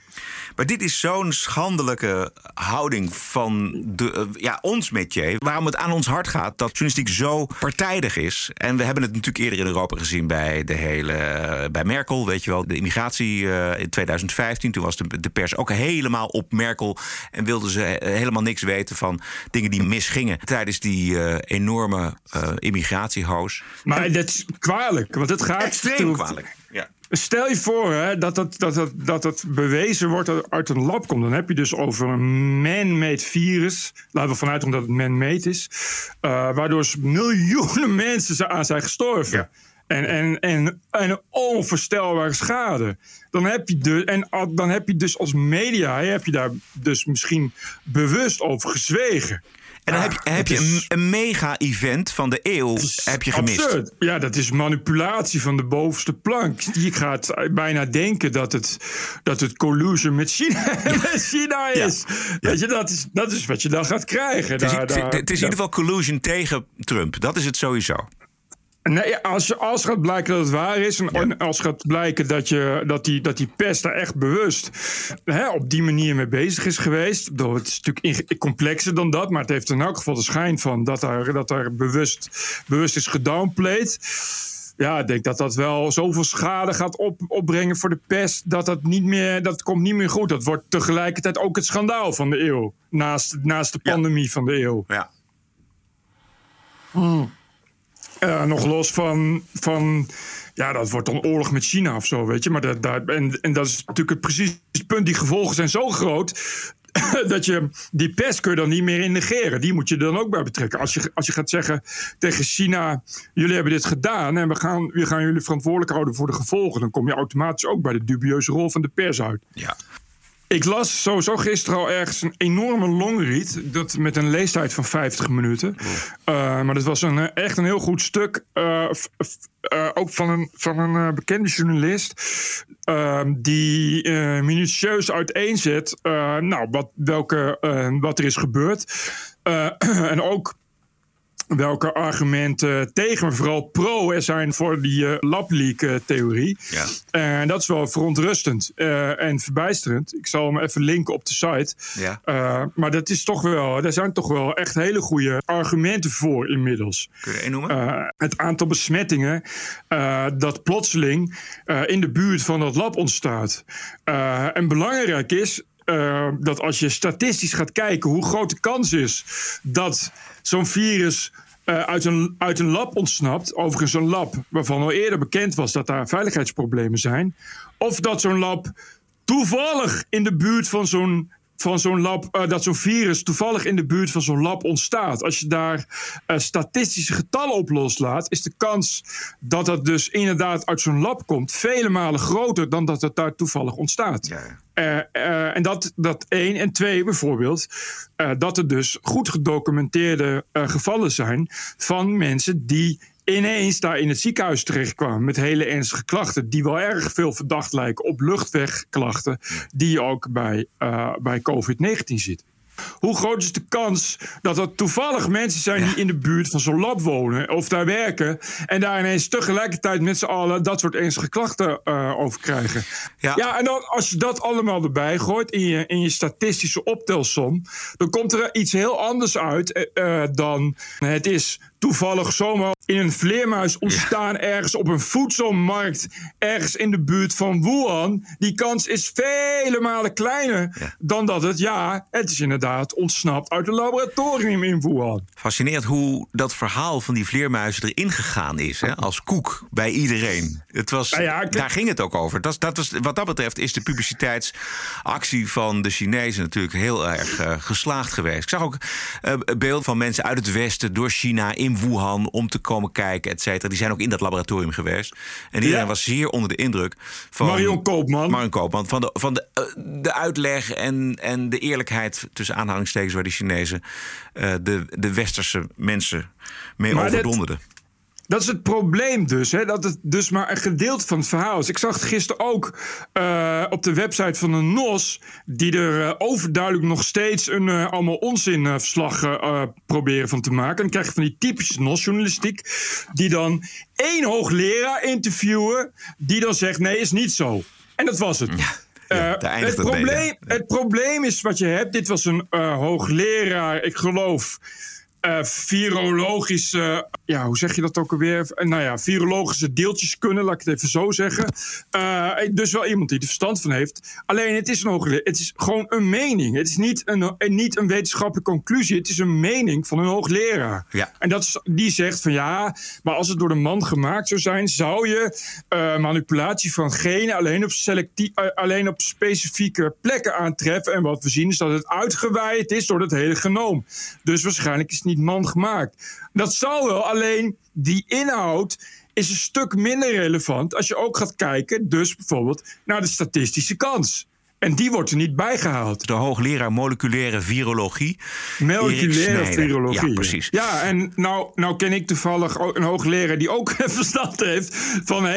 Maar dit is zo'n schandelijke houding van de, eh, ja, ons métier. Waarom het aan ons hart gaat dat journalistiek zo partijdig is. En we hebben het natuurlijk eerder in Europa gezien bij de hele. eh, bij Merkel, weet je wel, de immigratie eh, in 2015. Toen was de, de pers ook helemaal op Merkel. En wilden ze he- helemaal niks weten van dingen die misgingen tijdens die enorme eh immigratiehoos. Maar dat is kwalijk, want het gaat... Extreem kwalijk. Ja. Stel je voor hè, dat, dat, dat, dat, dat het bewezen wordt dat het uit een lab komt. Dan heb je dus over een man-made virus. Laten we vanuit gaan dat het man-made is. eh, waardoor miljoenen mensen aan zijn gestorven. En, en, en, en onvoorstelbare schade. Dan heb, je de, en dan heb je dus als media heb je daar dus misschien bewust over gezwegen. En dan Ja, heb je, heb je een, een mega-event van de eeuw heb je gemist. Absurd. Ja, dat is manipulatie van de bovenste plank. Je gaat bijna denken dat het, dat het collusion met China, met China is. Weet je, dat is. Dat is wat je dan gaat krijgen. Het is, Daar- het- daar- het is in ieder geval collusion tegen Trump. Dat is het sowieso. Nee, als, als gaat blijken dat het waar is... en als gaat blijken dat, je, dat, die, dat die pest daar echt bewust... Hè, op die manier mee bezig is geweest... het is natuurlijk complexer dan dat... maar het heeft in elk geval de schijn van... dat daar, dat daar bewust, bewust is gedownplayed ja, ik denk dat dat wel zoveel schade gaat op, opbrengen voor de pest. Dat dat niet meer, dat komt niet meer goed. Dat wordt tegelijkertijd ook het schandaal van de eeuw. Naast, naast de pandemie van de eeuw. Ja. Hmm. Uh, nog los van, van. Ja, dat wordt dan oorlog met China of zo, weet je. Maar dat, en, en dat is natuurlijk het, precies het punt. Die gevolgen zijn zo groot dat je die pest kun je dan niet meer in negeren. Die moet je er dan ook bij betrekken. Als je, als je gaat zeggen tegen China: jullie hebben dit gedaan en we gaan, we gaan jullie verantwoordelijk houden voor de gevolgen, dan kom je automatisch ook bij de dubieuze rol van de pers uit. Ja. Ik las sowieso gisteren al ergens een enorme longread. Dat met een leestijd van 50 minuten. Uh, maar dat was een, eh, echt een heel goed stuk. Uh, ook van een, van een bekende journalist. Die minutieus uiteenzet. nou, wat, welke, wat er is gebeurd. en ook welke argumenten tegen, vooral pro, er zijn voor die uh, lab theorie Ja. En dat is wel verontrustend uh, en verbijsterend. Ik zal hem even linken op de site. Ja. Maar dat is toch wel, daar zijn toch wel echt hele goede argumenten voor inmiddels. Kun je er noemen? het aantal besmettingen dat plotseling in de buurt van dat lab ontstaat. en belangrijk is dat als je statistisch gaat kijken hoe groot de kans is dat zo'n virus uh, uit, een, uit een lab ontsnapt. Overigens een lab waarvan al eerder bekend was dat daar veiligheidsproblemen zijn. Of dat zo'n lab toevallig in de buurt van zo'n van zo'n lab, uh, dat zo'n virus toevallig in de buurt van zo'n lab ontstaat. Als je daar statistische getallen op loslaat, is de kans dat dat dus inderdaad uit zo'n lab komt vele malen groter dan dat het daar toevallig ontstaat. Ja. Uh, en dat, dat één. En twee, bijvoorbeeld, dat er dus goed gedocumenteerde gevallen zijn van mensen die ineens daar in het ziekenhuis terechtkwamen met hele ernstige klachten, die wel erg veel verdacht lijken op luchtwegklachten, die je ook bij, bij COVID-19 ziet. Hoe groot is de kans dat er toevallig mensen zijn die in de buurt van zo'n lab wonen of daar werken en daar ineens tegelijkertijd met z'n allen dat soort ernstige klachten uh, over krijgen? Ja. ja, en dan als je dat allemaal erbij gooit in je, in je statistische optelsom, dan komt er iets heel anders uit uh, dan het is toevallig zomaar in een vleermuis ontstaan ergens op een voedselmarkt ergens in de buurt van Wuhan. Die kans is vele malen kleiner dan dat het, ja, het is inderdaad ontsnapt uit een laboratorium in Wuhan. Fascinerend hoe dat verhaal van die vleermuizen erin gegaan is, hè, als koek bij iedereen. Het was, nou daar ging het ook over. Dat, dat was, wat dat betreft is de publiciteitsactie van de Chinezen natuurlijk heel erg uh, geslaagd geweest. Ik zag ook uh, een beeld van mensen uit het Westen door China in Wuhan om te komen kijken, et cetera. Die zijn ook in dat laboratorium geweest. En iedereen ja. was zeer onder de indruk van. Marion Koopman. Marion Koopman. Van de, van de, uh, de uitleg en, en de eerlijkheid tussen aanhalingstekens waar de Chinezen uh, de, de westerse mensen mee overdonderden. Dat is het probleem dus, hè? dat het dus maar een gedeelte van het verhaal is. Ik zag het gisteren ook uh, op de website van de NOS... die er uh, overduidelijk nog steeds een uh, allemaal onzinverslag proberen van te maken. En dan krijg je van die typische NOS-journalistiek... die dan één hoogleraar interviewen... die dan zegt, nee, is niet zo. En dat was het. Ja. Ja, het, probleem, het probleem is wat je hebt. Dit was een hoogleraar, ik geloof... Uh, virologische, ja, hoe zeg je dat ook alweer? Nou ja, virologische deeltjes kunnen, laat ik het even zo zeggen. Uh, dus wel iemand die er verstand van heeft. Alleen het is, nog, het is gewoon een mening. Het is niet een, niet een wetenschappelijke conclusie. Het is een mening van een hoogleraar. Ja. En dat is, die zegt van ja, maar als het door de man gemaakt zou zijn, zou je uh, manipulatie van genen alleen op, selectie, alleen op specifieke plekken aantreffen. En wat we zien is dat het uitgewaaid is door het hele genoom. Dus waarschijnlijk is het niet man gemaakt. Dat zal wel, alleen die inhoud is een stuk minder relevant als je ook gaat kijken, dus bijvoorbeeld naar de statistische kans. En die wordt er niet bijgehaald. De hoogleraar moleculaire virologie. Moleculaire virologie. Ja, precies. Ja, en nou, nou ken ik toevallig een hoogleraar die ook verstand heeft van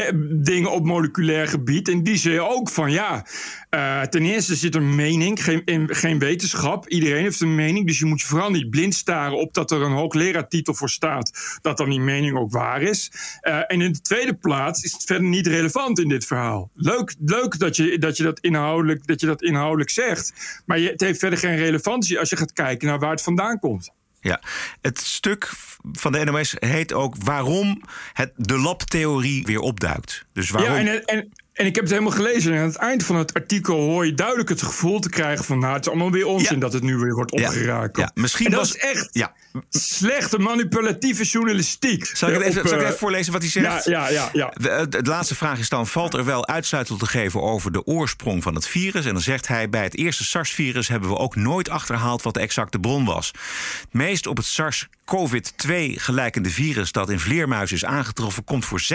dingen op moleculair gebied. En die zei ook van ja, eh, ten eerste zit er mening, geen, in, geen wetenschap. Iedereen heeft een mening, dus je moet je vooral niet blind staren op dat er een hoogleraartitel voor staat, dat dan die mening ook waar is. Eh, en in de tweede plaats is het verder niet relevant in dit verhaal. Leuk, leuk dat, je, dat, je dat, inhoudelijk, dat je dat inhoudelijk zegt, maar je, het heeft verder geen relevantie als je gaat kijken naar waar het vandaan komt. Ja, het stuk van de NOS heet ook waarom het, de labtheorie weer opduikt. Dus waarom... Ja, en, en, en ik heb het helemaal gelezen. En aan het eind van het artikel hoor je duidelijk het gevoel te krijgen van... nou, het is allemaal weer onzin ja. dat het nu weer wordt opgeraakt. Ja. Misschien dat was, is echt ja. slechte manipulatieve journalistiek. Zal ik, het eh, even, zal ik even eh, voorlezen wat hij zegt? Ja, ja, ja. De, eh, laatste vraag is dan, valt er wel uitsluitsel te geven over de oorsprong van het virus? En dan zegt hij, bij het eerste SARS-virus hebben we ook nooit achterhaald wat de exacte bron was. Het meest op het SARS COVID-2-gelijkende virus dat in vleermuizen is aangetroffen, komt voor 96%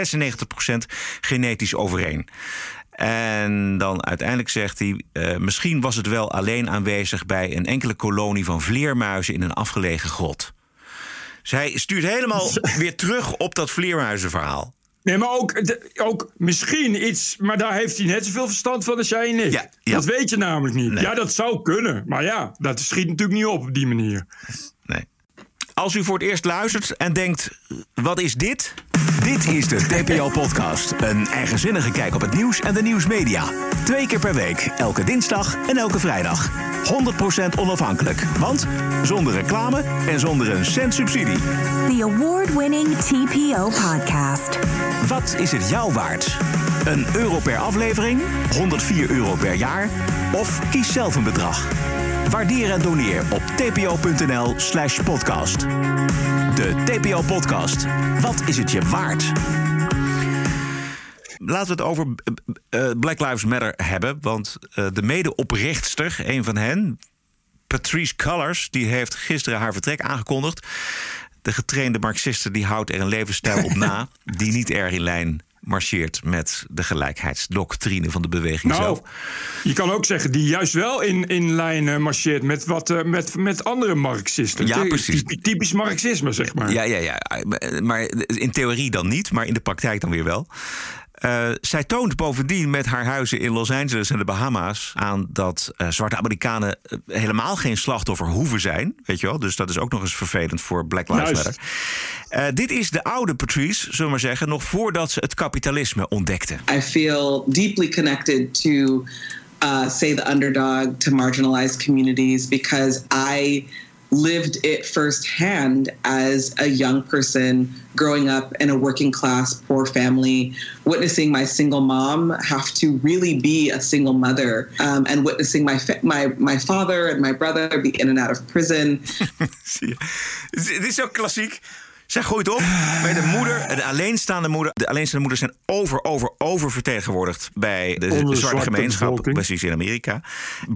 genetisch overeen. En dan uiteindelijk zegt hij: eh, misschien was het wel alleen aanwezig bij een enkele kolonie van vleermuizen in een afgelegen grot. Zij stuurt helemaal weer terug op dat vleermuizenverhaal. Nee, maar ook, ook misschien iets, maar daar heeft hij net zoveel verstand van als jij en. Ja. Dat weet je namelijk niet. Ja, dat zou kunnen, maar ja, dat schiet natuurlijk niet op op die manier. Nee. Als u voor het eerst luistert en denkt: wat is dit? Dit is de TPO-podcast. Een eigenzinnige kijk op het nieuws en de nieuwsmedia. Twee keer per week, elke dinsdag en elke vrijdag. 100% onafhankelijk, want zonder reclame en zonder een cent subsidie. The award-winning TPO podcast. Wat is het jou waard? Een euro per aflevering? 104 euro per jaar? Of kies zelf een bedrag? Waardeer en doneer op tpo.nl slash podcast. De TPO-podcast. Wat is het je waard? Laten we het over uh, Black Lives Matter hebben. Want uh, de medeoprichtster, een van hen, Patrice Cullors, die heeft gisteren haar vertrek aangekondigd. De getrainde marxiste die houdt er een levensstijl op na, die niet erg in lijn marcheert met de gelijkheidsdoctrine van de beweging nou, zelf. Je kan ook zeggen die juist wel in, in lijn marcheert met, wat, uh, met, met andere marxisten. Ja, precies. Typisch, typisch marxisme, zeg maar. Ja, ja, ja. Maar in theorie dan niet, maar in de praktijk dan weer wel. Uh, zij toont bovendien met haar huizen in Los Angeles en de Bahama's aan dat uh, zwarte Amerikanen uh, helemaal geen slachtoffer hoeven zijn. Weet je wel? Dus dat is ook nog eens vervelend voor Black Lives Matter. dit is de oude Patrice, zullen we maar zeggen, nog voordat ze het kapitalisme ontdekte. I feel deeply connected to, say, the underdog, to marginalized communities, because I lived it firsthand as a young person growing up in a working class poor family witnessing my single mom have to really be a single mother um, and witnessing my my my father and my brother be in and out of prison dit is ook klassiek zij groeit op bij de moeder, de alleenstaande moeder. De alleenstaande moeders zijn over, over, over vertegenwoordigd bij de, de zwarte gemeenschap, bevolking. precies in Amerika.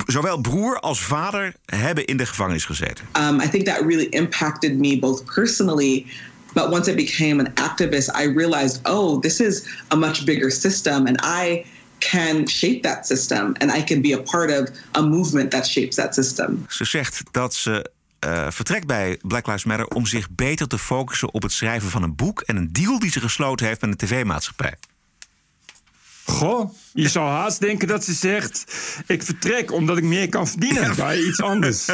Zowel broer als vader hebben in de gevangenis gezeten. Um, I think that really impacted me both personally. But once I became an activist, I realized, oh, this is a much bigger system, and I can shape that system, and I can be a part of a movement that shapes that system. Ze zegt dat ze uh, vertrekt bij Black Lives Matter om zich beter te focussen op het schrijven van een boek en een deal die ze gesloten heeft met een tv-maatschappij. Goh, je zou haast denken dat ze zegt: Ik vertrek omdat ik meer kan verdienen bij iets anders.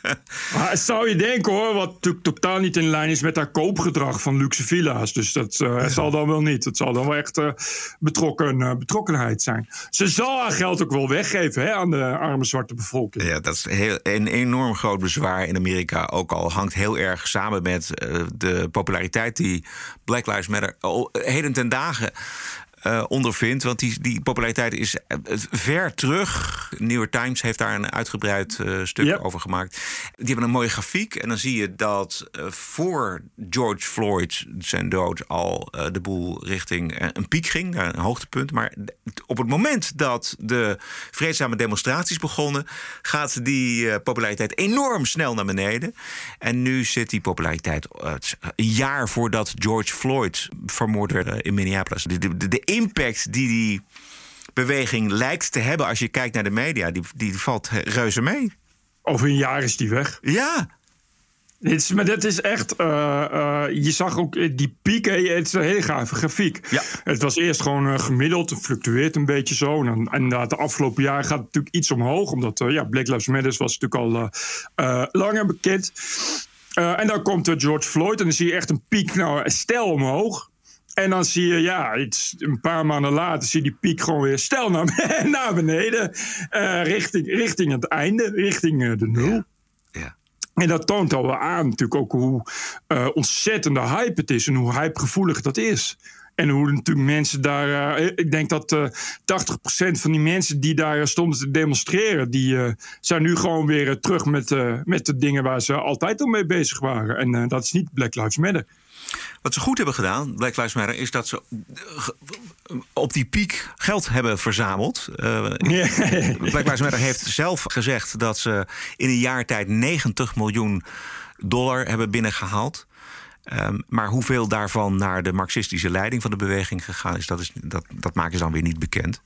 maar zou je denken hoor, wat natuurlijk totaal niet in lijn is met haar koopgedrag van luxe villa's. Dus dat uh, ja. zal dan wel niet. Het zal dan wel echt uh, betrokken, uh, betrokkenheid zijn. Ze zal haar geld ook wel weggeven hè, aan de arme zwarte bevolking. Ja, dat is heel, een enorm groot bezwaar in Amerika. Ook al hangt heel erg samen met de populariteit die Black Lives Matter al heden ten dagen uh, ondervindt. Want die, die populariteit is ver terug. New York Times heeft daar een uitgebreid uh, stuk yep. over gemaakt. Die hebben een mooie grafiek. En dan zie je dat uh, voor George Floyd zijn dood al de boel richting een piek ging, naar een hoogtepunt. Maar op het moment dat de vreedzame demonstraties begonnen, gaat die populariteit enorm snel naar beneden. En nu zit die populariteit een jaar voordat George Floyd vermoord werd in Minneapolis. De, de, de impact die die beweging lijkt te hebben als je kijkt naar de media, die, die valt reuze mee. Over een jaar is die weg. Ja. Dit is, maar dat is echt. eh, eh, je zag ook eh, die piek. Het is een hele gave grafiek. Ja. Het was eerst gewoon gemiddeld. Het fluctueert een beetje zo. En en de afgelopen jaren gaat het natuurlijk iets omhoog. Omdat ja, Black Lives Matter was natuurlijk al langer bekend. En dan komt George Floyd. En dan zie je echt een piek. Nou, stel omhoog. En dan zie je, ja, iets, een paar maanden later zie je die piek gewoon weer stel naar, naar beneden. eh, richting, richting het einde, richting eh, de nul. Ja. En dat toont al wel aan natuurlijk ook hoe eh, ontzettende hype het is en hoe hypegevoelig dat is. En hoe natuurlijk mensen daar. ik denk dat eh 80% van die mensen die daar stonden te demonstreren, die zijn nu gewoon weer terug met, met de dingen waar ze altijd al mee bezig waren. En dat is niet Black Lives Matter. Wat ze goed hebben gedaan, Black Lives Matter, is dat ze op die piek geld hebben verzameld. Eh, Black Lives Matter heeft zelf gezegd dat ze in een jaar tijd 90 miljoen dollar hebben binnengehaald. Ehm, maar hoeveel daarvan naar de marxistische leiding van de beweging gegaan is, dat, is, dat, dat maken ze dan weer niet bekend.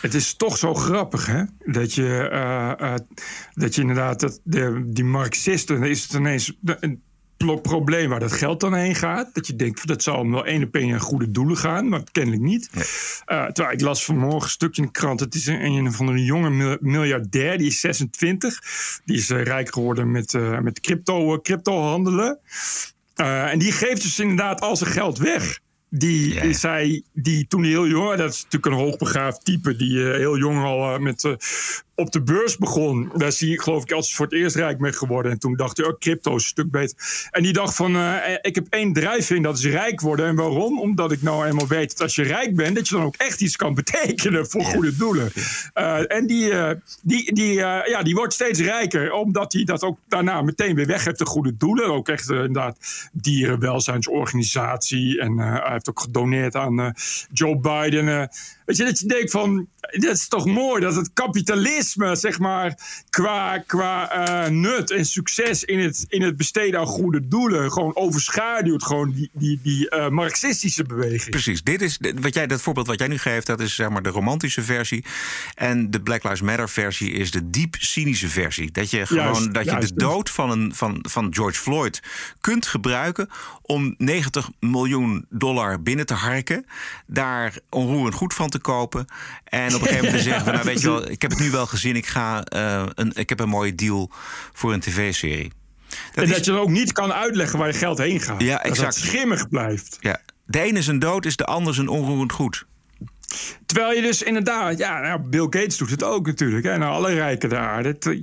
Het is toch zo grappig, hè? Dat je, eh, eh, dat je inderdaad, dat de, die Marxisten, is het ineens probleem waar dat geld dan heen gaat. Dat je denkt, dat zal wel één op één naar goede doelen gaan, maar kennelijk niet. Eh, terwijl ik las vanmorgen een stukje in de krant. Het is een, een van een jonge mil- miljardair, die is 26. Die is eh, rijk geworden met, eh, met crypto, crypto handelen. En die geeft dus inderdaad al zijn geld weg. Die, zei, die toen heel jong, dat is natuurlijk een hoogbegaafd type, die eh, heel jong al eh, met, eh, op de beurs begon. Daar zie ik geloof ik als voor het eerst rijk mee geworden. En toen dacht hij, oh, crypto is een stuk beter. En die dacht van, ik heb één drijfveer, dat is rijk worden. En waarom? Omdat ik nou eenmaal weet dat als je rijk bent, dat je dan ook echt iets kan betekenen voor goede doelen. En die, die, die, ja, die wordt steeds rijker, omdat hij dat ook daarna meteen weer weg heeft, de goede doelen. Ook echt inderdaad dierenwelzijnsorganisatie. En heeft ook gedoneerd aan eh, Joe Biden. Weet je, dat je denkt van, dat is toch mooi dat het kapitalisme, zeg maar, qua, qua eh, nut en succes in het, in het besteden aan goede doelen, gewoon overschaduwt gewoon die, die, die eh, marxistische beweging. Precies, dit is wat jij, dat voorbeeld wat jij nu geeft, dat is zeg maar de romantische versie. En de Black Lives Matter versie is de diep cynische versie. Dat je gewoon Juist, dat je juist. de dood van, een, van, van George Floyd kunt gebruiken om 90 miljoen dollar binnen te harken. Daar onroerend goed van te kopen. En op een gegeven moment zeggen: van, nou, weet je wel, ik heb het nu wel gezien, ik, ga, eh, een, ik heb een mooie deal voor een tv-serie. en dat je dan ook niet kan uitleggen waar je geld heen gaat. Ja, Dat exact. het schimmig blijft. Ja. De ene zijn dood, is de ander zijn onroerend goed. Terwijl je dus inderdaad, ja, nou, Bill Gates doet het ook natuurlijk. Hè, nou, alle rijken daar. Dat,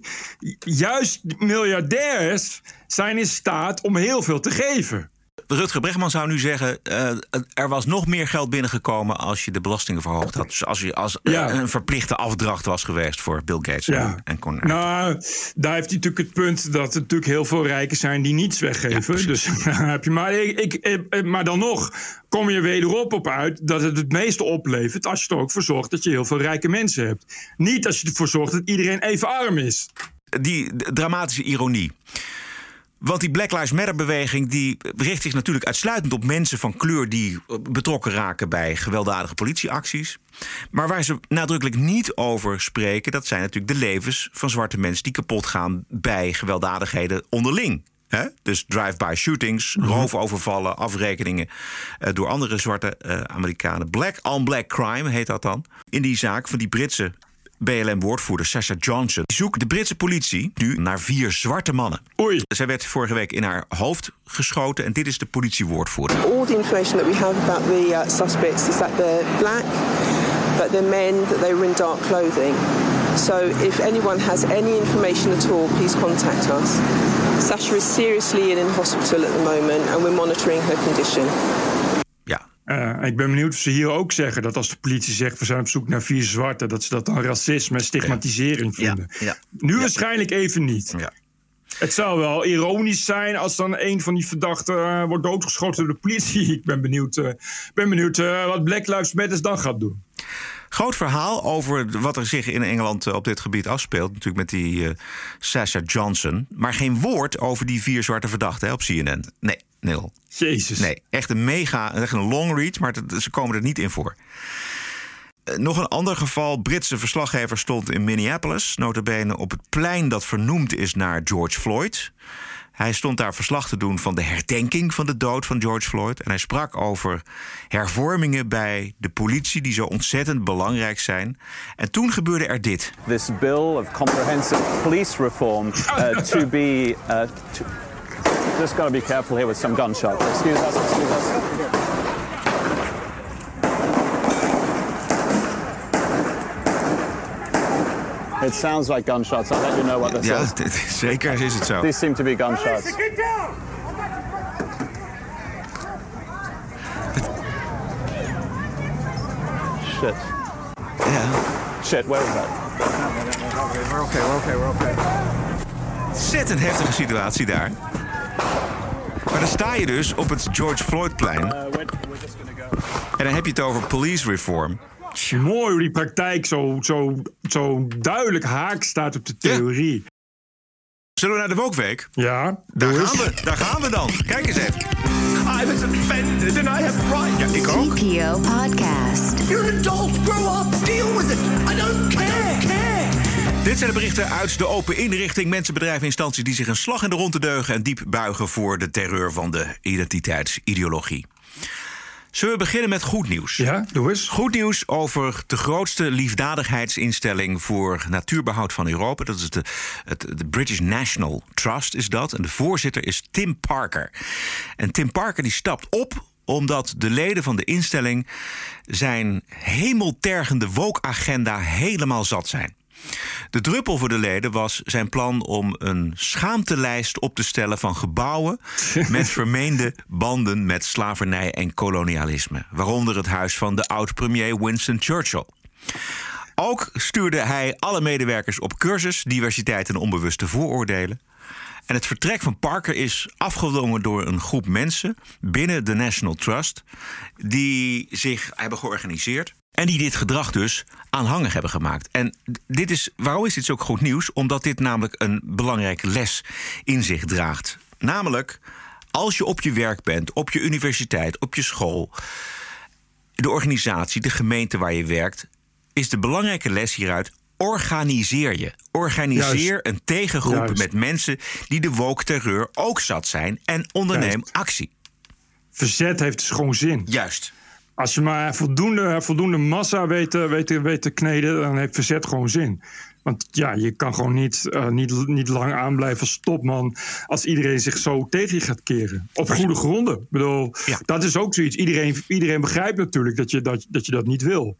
juist miljardairs zijn in staat om heel veel te geven. Rutger Bregman zou nu zeggen: eh, er was nog meer geld binnengekomen als je de belastingen verhoogd had. Dus als, je, als Ja. een verplichte afdracht was geweest voor Bill Gates en, en Con. Nou, daar heeft hij natuurlijk het punt dat er natuurlijk heel veel rijken zijn die niets weggeven. dus daar heb je maar, ik, ik, eh, maar dan nog kom je wederop op uit dat het het meeste oplevert als je er ook voor zorgt dat je heel veel rijke mensen hebt. Niet als je ervoor zorgt dat iedereen even arm is. Die dramatische ironie. Want die Black Lives Matter-beweging die richt zich natuurlijk uitsluitend op mensen van kleur die eh, betrokken raken bij gewelddadige politieacties. Maar waar ze nadrukkelijk niet over spreken, dat zijn natuurlijk de levens van zwarte mensen die kapot gaan bij gewelddadigheden onderling. Hè? Dus drive-by shootings, roofovervallen, afrekeningen eh, door andere zwarte eh, Amerikanen. Black on black crime heet dat dan. In die zaak van die Britse BLM-woordvoerder Sasha Johnson zoekt de Britse politie nu naar vier zwarte mannen. Oei. Zij werd vorige week in haar hoofd geschoten en dit is de politiewoordvoerder. All the information that we have about the uh, suspects is that they're black, that they're men, that they were in dark clothing. So if anyone has any information at all, please contact us. Sasha is seriously in in hospital at the moment and we're monitoring her condition. Eh, ik ben benieuwd of ze hier ook zeggen dat als de politie zegt we zijn op zoek naar vier zwarte, dat ze dat dan racisme en stigmatisering vinden. ja. Nu waarschijnlijk even niet. Het zou wel ironisch zijn als dan een van die verdachten eh, wordt doodgeschoten door de politie. Ik ben benieuwd, eh, ben benieuwd wat Black Lives Matter dan gaat doen. Groot verhaal over wat er zich in Engeland eh, op dit gebied afspeelt. Natuurlijk met die eh Sasha Johnson. Maar geen woord over die vier zwarte verdachten hè, op CNN. Nee, nul. Jezus. Nee, echt een mega, echt een long read, maar het- ze komen er niet in voor. Eh, nog een ander geval. Britse verslaggever stond in Minneapolis, notabene op het plein dat vernoemd is naar George Floyd. Hij stond daar verslag te doen van de herdenking van de dood van George Floyd. En hij sprak over hervormingen bij de politie die zo ontzettend belangrijk zijn. En toen gebeurde er dit. This bill of comprehensive police reform uh, to be. Uh, to, just got to be careful here with some gunshots. Excuse us, excuse us. It sounds like gunshots. I'll let you know what this Ja, is. dit- zeker is het zo. These seem to be gunshots. Shit. Shit, where is that? We're okay, we're okay, we're okay. Ontzettend heftige situatie daar. Maar dan sta je dus op het George Floydplein. Uh, en dan heb je het over police reform. Mooi hoe die praktijk zo, zo, zo duidelijk haak staat op de theorie. Zullen we naar de Wokweek? Ja. Daar gaan we, daar gaan we dan. Kijk eens even. I was offended and I have right. Ja, ik ook. TPO Podcast. You're an adult. Grow up. Deal with it. I don't care. Care. Dit zijn de berichten uit de open inrichting. Mensen, bedrijven, instanties die zich een slag in de ronde deugen... en diep buigen voor de terreur van de identiteitsideologie. Zullen we beginnen met goed nieuws? Ja, doe eens. Goed nieuws over de grootste liefdadigheidsinstelling voor natuurbehoud van Europa. Dat is de, het, de British National Trust is dat. En de voorzitter is Tim Parker. En Tim Parker die stapt op omdat de leden van de instelling zijn hemeltergende woke-agenda helemaal zat zijn. De druppel voor de leden was zijn plan om een schaamtelijst op te stellen van gebouwen met vermeende banden met slavernij en kolonialisme, waaronder het huis van de oud-premier Winston Churchill. Ook stuurde hij alle medewerkers op cursus diversiteit en onbewuste vooroordelen. En het vertrek van Parker is afgedwongen door een groep mensen binnen de National Trust die zich hebben georganiseerd. En die dit gedrag dus aanhangig hebben gemaakt. En dit is, waarom is dit ook goed nieuws? Omdat dit namelijk een belangrijke les in zich draagt. Namelijk, als je op je werk bent, op je universiteit, op je school, de organisatie, de gemeente waar je werkt, is de belangrijke les hieruit. Organiseer je. Organiseer Juist. een tegengroep Juist. met mensen die de woke terreur ook zat zijn en onderneem Juist. actie. Verzet heeft dus gewoon zin. Juist. Als je maar voldoende, voldoende massa weet, te- weet, weet te kneden, dan heeft verzet gewoon zin. Want ja, je kan gewoon niet, eh, niet, niet lang aanblijven als topman als iedereen zich zo tegen je gaat keren. Op goede gronden. Ik bedoel, dat is ook zoiets. Iedereen, iedereen begrijpt natuurlijk dat je dat, dat je dat niet wil.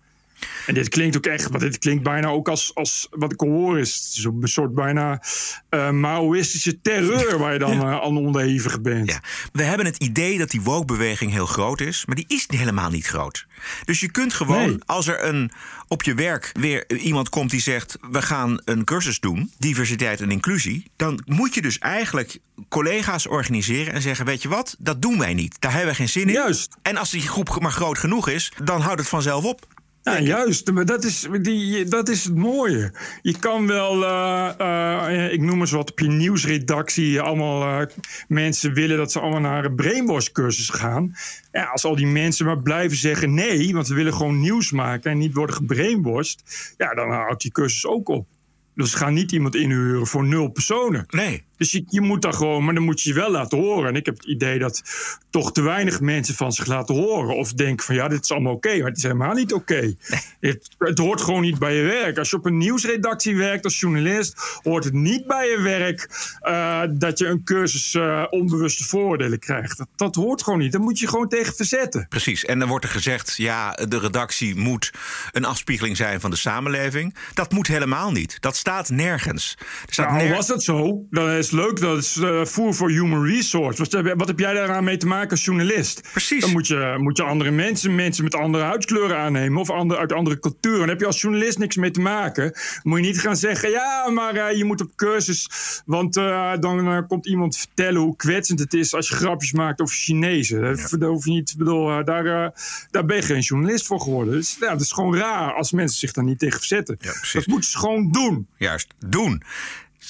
En dit klinkt ook echt, want dit klinkt bijna ook als, als wat ik hoor is, een soort bijna eh Maoïstische terreur waar je dan eh, aan onderhevig bent. Ja. We hebben het idee dat die woke-beweging heel groot is, maar die is helemaal niet groot. Dus je kunt gewoon, Nee. als er een, op je werk weer iemand komt die zegt: we gaan een cursus doen, diversiteit en inclusie, dan moet je dus eigenlijk collega's organiseren en zeggen: weet je wat, dat doen wij niet. Daar hebben we geen zin in. Juist. En als die groep maar groot genoeg is, dan houdt het vanzelf op. Ja, juist. Maar dat is, die, dat is het mooie. Je kan wel, eh, eh, ik noem eens wat, op je nieuwsredactie... allemaal eh, mensen willen dat ze allemaal naar een brainwash-cursus gaan. Ja, als al die mensen maar blijven zeggen nee... want we willen gewoon nieuws maken en niet worden gebrainwashed... ja, dan houdt die cursus ook op. Dus ga niet iemand inhuren voor nul personen. Nee. Dus je, je moet daar gewoon, maar dan moet je je wel laten horen. En ik heb het idee dat toch te weinig mensen van zich laten horen. Of denken van ja, dit is allemaal oké. maar het is helemaal niet oké. Het, het hoort gewoon niet bij je werk. Als je op een nieuwsredactie werkt als journalist, hoort het niet bij je werk eh, dat je een cursus eh, onbewuste vooroordelen krijgt. Dat, dat hoort gewoon niet. Daar moet je gewoon tegen verzetten. Precies. En dan wordt er gezegd: ja, de redactie moet een afspiegeling zijn van de samenleving. Dat moet helemaal niet. Dat staat nergens. Er staat Nou, ner- was dat zo, dan is leuk. Dat is eh, voer voor human resource. Wat, heb- wat heb jij daaraan mee te maken als journalist? Precies. Dan moet je, moet je andere mensen, mensen met andere huidskleuren aannemen... of uit andere culturen. Dan heb je als journalist niks mee te maken. Moet je niet gaan zeggen... ja, maar eh, je moet op cursus... want eh, dan komt iemand vertellen hoe kwetsend het is... als je grapjes maakt over Chinezen. Dat, dat hoef je niet... bedoel, daar, daar ben je geen journalist voor geworden. Dus ja, dat is gewoon raar als mensen zich daar niet tegen verzetten. dat moeten ze gewoon doen. Juist, doen.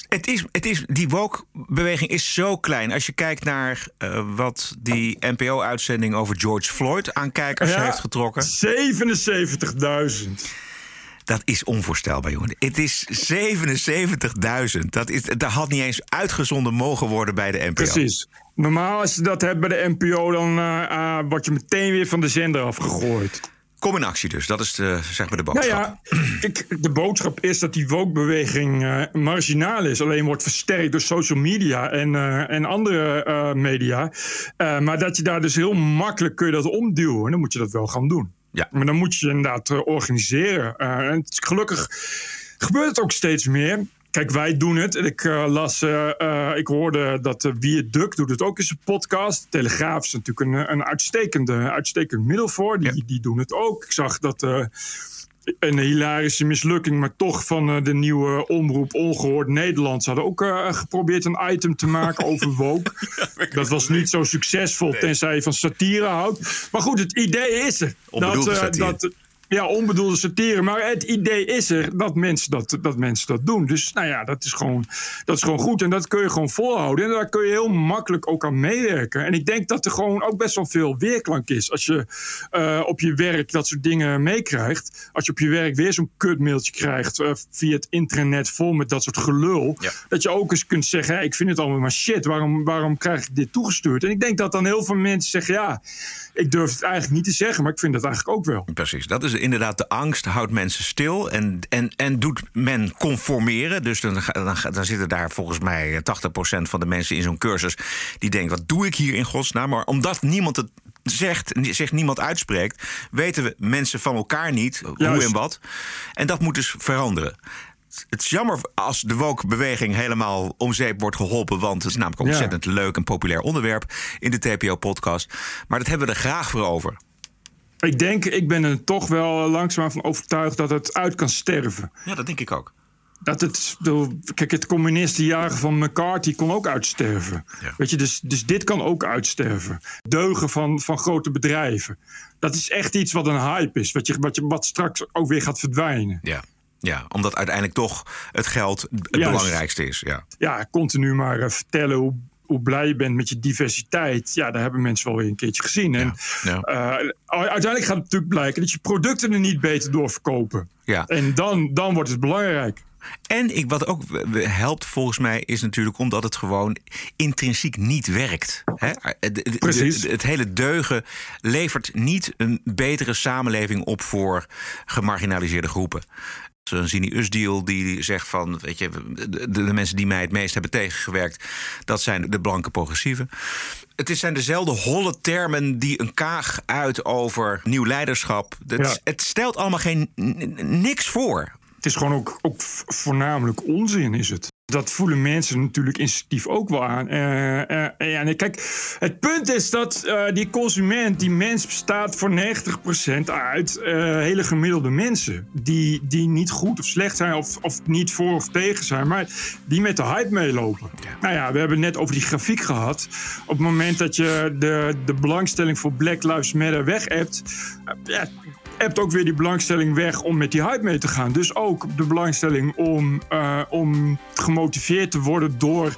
Het is, het is, die woke-beweging is zo klein. Als je kijkt naar uh, wat die NPO-uitzending over George Floyd aan kijkers Ja, heeft getrokken. 77.000. Dat is onvoorstelbaar, jongen. Het is 77.000. Dat, is, dat had niet eens uitgezonden mogen worden bij de NPO. Precies. Normaal als je dat hebt bij de NPO, dan eh, eh, word je meteen weer van de zender afgegooid. Kom in actie dus, dat is de, zeg maar de Nou boodschap. ja, ik, de boodschap is dat die woke-beweging eh, marginaal is. Alleen wordt versterkt door social media en, eh, en andere eh, media. Maar dat je daar dus heel makkelijk kun je dat omduwen. En dan moet je dat wel gaan doen. Ja. Maar dan moet je inderdaad organiseren. En gelukkig gebeurt het ook steeds meer. Kijk, wij doen het. En Ik eh, las, eh, eh, ik hoorde dat uh, Wie Duk doet het ook in zijn podcast. Telegraaf is natuurlijk een, een uitstekende, uitstekend middel voor. Die, die doen het ook. Ik zag dat een hilarische mislukking, maar toch van de nieuwe omroep Ongehoord Nederland. Ze hadden ook geprobeerd een item te maken over woke. dat was niet zo succesvol, tenzij je van satire houdt. Maar goed, het idee is er. Eh, satire. dat, ja, onbedoelde satire. Maar het idee is er dat mensen dat, dat mensen dat doen. Dus nou ja, dat is, gewoon, dat is gewoon goed. En dat kun je gewoon volhouden. En daar kun je heel makkelijk ook aan meewerken. En ik denk dat er gewoon ook best wel veel weerklank is. Als je eh, op je werk dat soort dingen meekrijgt. Als je op je werk weer zo'n kutmailtje krijgt. eh, via het internet vol met dat soort gelul. Dat je ook eens kunt zeggen: Ik vind het allemaal maar shit. Waarom, waarom krijg ik dit toegestuurd? En ik denk dat dan heel veel mensen zeggen: Ja, ik durf het eigenlijk niet te zeggen. Maar ik vind het eigenlijk ook wel. Precies, dat is inderdaad de angst houdt mensen stil en, en, en doet men conformeren. Dus dan, dan, zitten daar volgens mij 80% van de mensen in zo'n cursus die denken: wat doe ik hier in godsnaam? Maar omdat niemand het zegt, zich niemand uitspreekt, weten we mensen van elkaar niet hoe Juist. en wat. En dat moet dus veranderen. Het is jammer als de woke-beweging helemaal om zeep wordt geholpen. Want het is namelijk Ja. ontzettend leuk en populair onderwerp in de TPO-podcast. Maar dat hebben we er graag voor over. Ik denk, ik ben er toch wel langzaam van overtuigd dat het uit kan sterven. Ja, dat denk ik ook. Dat het, kijk, het communistenjagen van McCarthy kon ook uitsterven. Weet je, dus, dus dit kan ook uitsterven. Deugen van, van grote bedrijven. Dat is echt iets wat een hype is. Wat, je, wat, je, wat straks ook weer gaat verdwijnen. Ja. ja, omdat uiteindelijk toch het geld het Juist. belangrijkste is. Ja. Ja, continu maar eh, vertellen hoe, hoe blij je bent met je diversiteit. Ja, daar hebben mensen wel weer een keertje gezien. En, ja. eh, uiteindelijk gaat het natuurlijk blijken dat je producten er niet beter door verkopen. Ja. En dan, dan wordt het belangrijk. En ik, wat ook helpt volgens mij is natuurlijk omdat het gewoon intrinsiek niet werkt. Hè? De- de- de- Precies. het hele deugen levert niet een betere samenleving op voor gemarginaliseerde groepen. Zo'n Zini Usdeal die zegt van, weet je, de, de mensen die mij het meest hebben tegengewerkt, dat zijn de blanke progressieven. Het zijn dezelfde holle termen die een kaag uit over nieuw leiderschap. Het, Ja. het stelt allemaal geen niks voor. Het is gewoon ook, ook voornamelijk onzin, is het. Dat voelen mensen natuurlijk instinctief ook wel aan. Eh, eh, eh, ja, nee, kijk, het punt is dat eh, die consument, die mens bestaat voor 90% uit eh, hele gemiddelde mensen. Die, die niet goed of slecht zijn of, of niet voor of tegen zijn, maar die met de hype meelopen. Nou ja, we hebben het net over die grafiek gehad. Op het moment dat je de, de belangstelling voor Black Lives Matter weg hebt, eh, ja, hebt ook weer die belangstelling weg om met die hype mee te gaan. Dus ook de belangstelling om, eh, om gemotiveerd te worden door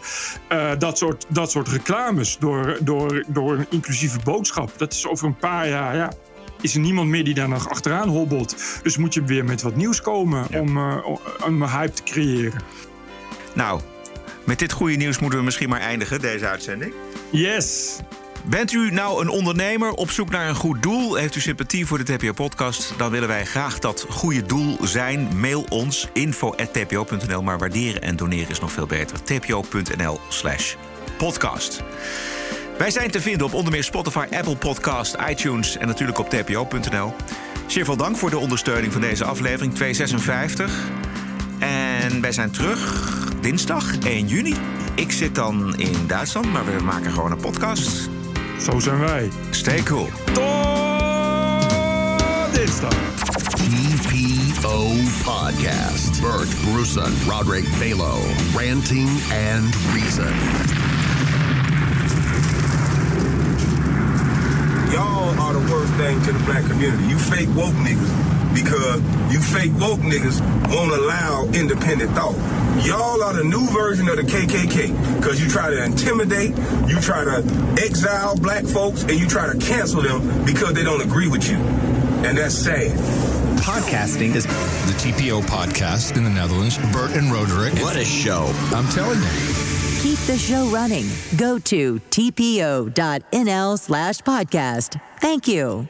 eh, dat, soort, dat soort reclames. Door, door, door een inclusieve boodschap. Dat is over een paar jaar, ja, is er niemand meer die daar nog achteraan hobbelt. Dus moet je weer met wat nieuws komen om, eh, om een hype te creëren. Nou, met dit goede nieuws moeten we misschien maar eindigen, deze uitzending. Yes! Bent u nou een ondernemer op zoek naar een goed doel? Heeft u sympathie voor de TPO-podcast? Dan willen wij graag dat goede doel zijn. Mail ons info.tpo.nl. Maar waarderen en doneren is nog veel beter. tpo.nl slash podcast. Wij zijn te vinden op onder meer Spotify, Apple Podcast, iTunes en natuurlijk op tpo.nl. Zeer veel dank voor de ondersteuning van deze aflevering 256. En wij zijn terug dinsdag 1 juni. Ik zit dan in Duitsland, maar we maken gewoon een podcast. Zo zijn wij. Stay cool. dinsdag. TPO Podcast. Bert Bruson, Roderick Balo, Ranting and Reason. Y'all are the worst thing to the black community. You fake woke niggas. Because you fake woke niggas won't allow independent thought. Y'all are the new version of the KKK because you try to intimidate, you try to exile black folks, and you try to cancel them because they don't agree with you. And that's sad. Podcasting is the TPO podcast in the Netherlands. Bert and Roderick. What a show. I'm telling you. Keep the show running. Go to tpo.nl slash podcast. Thank you.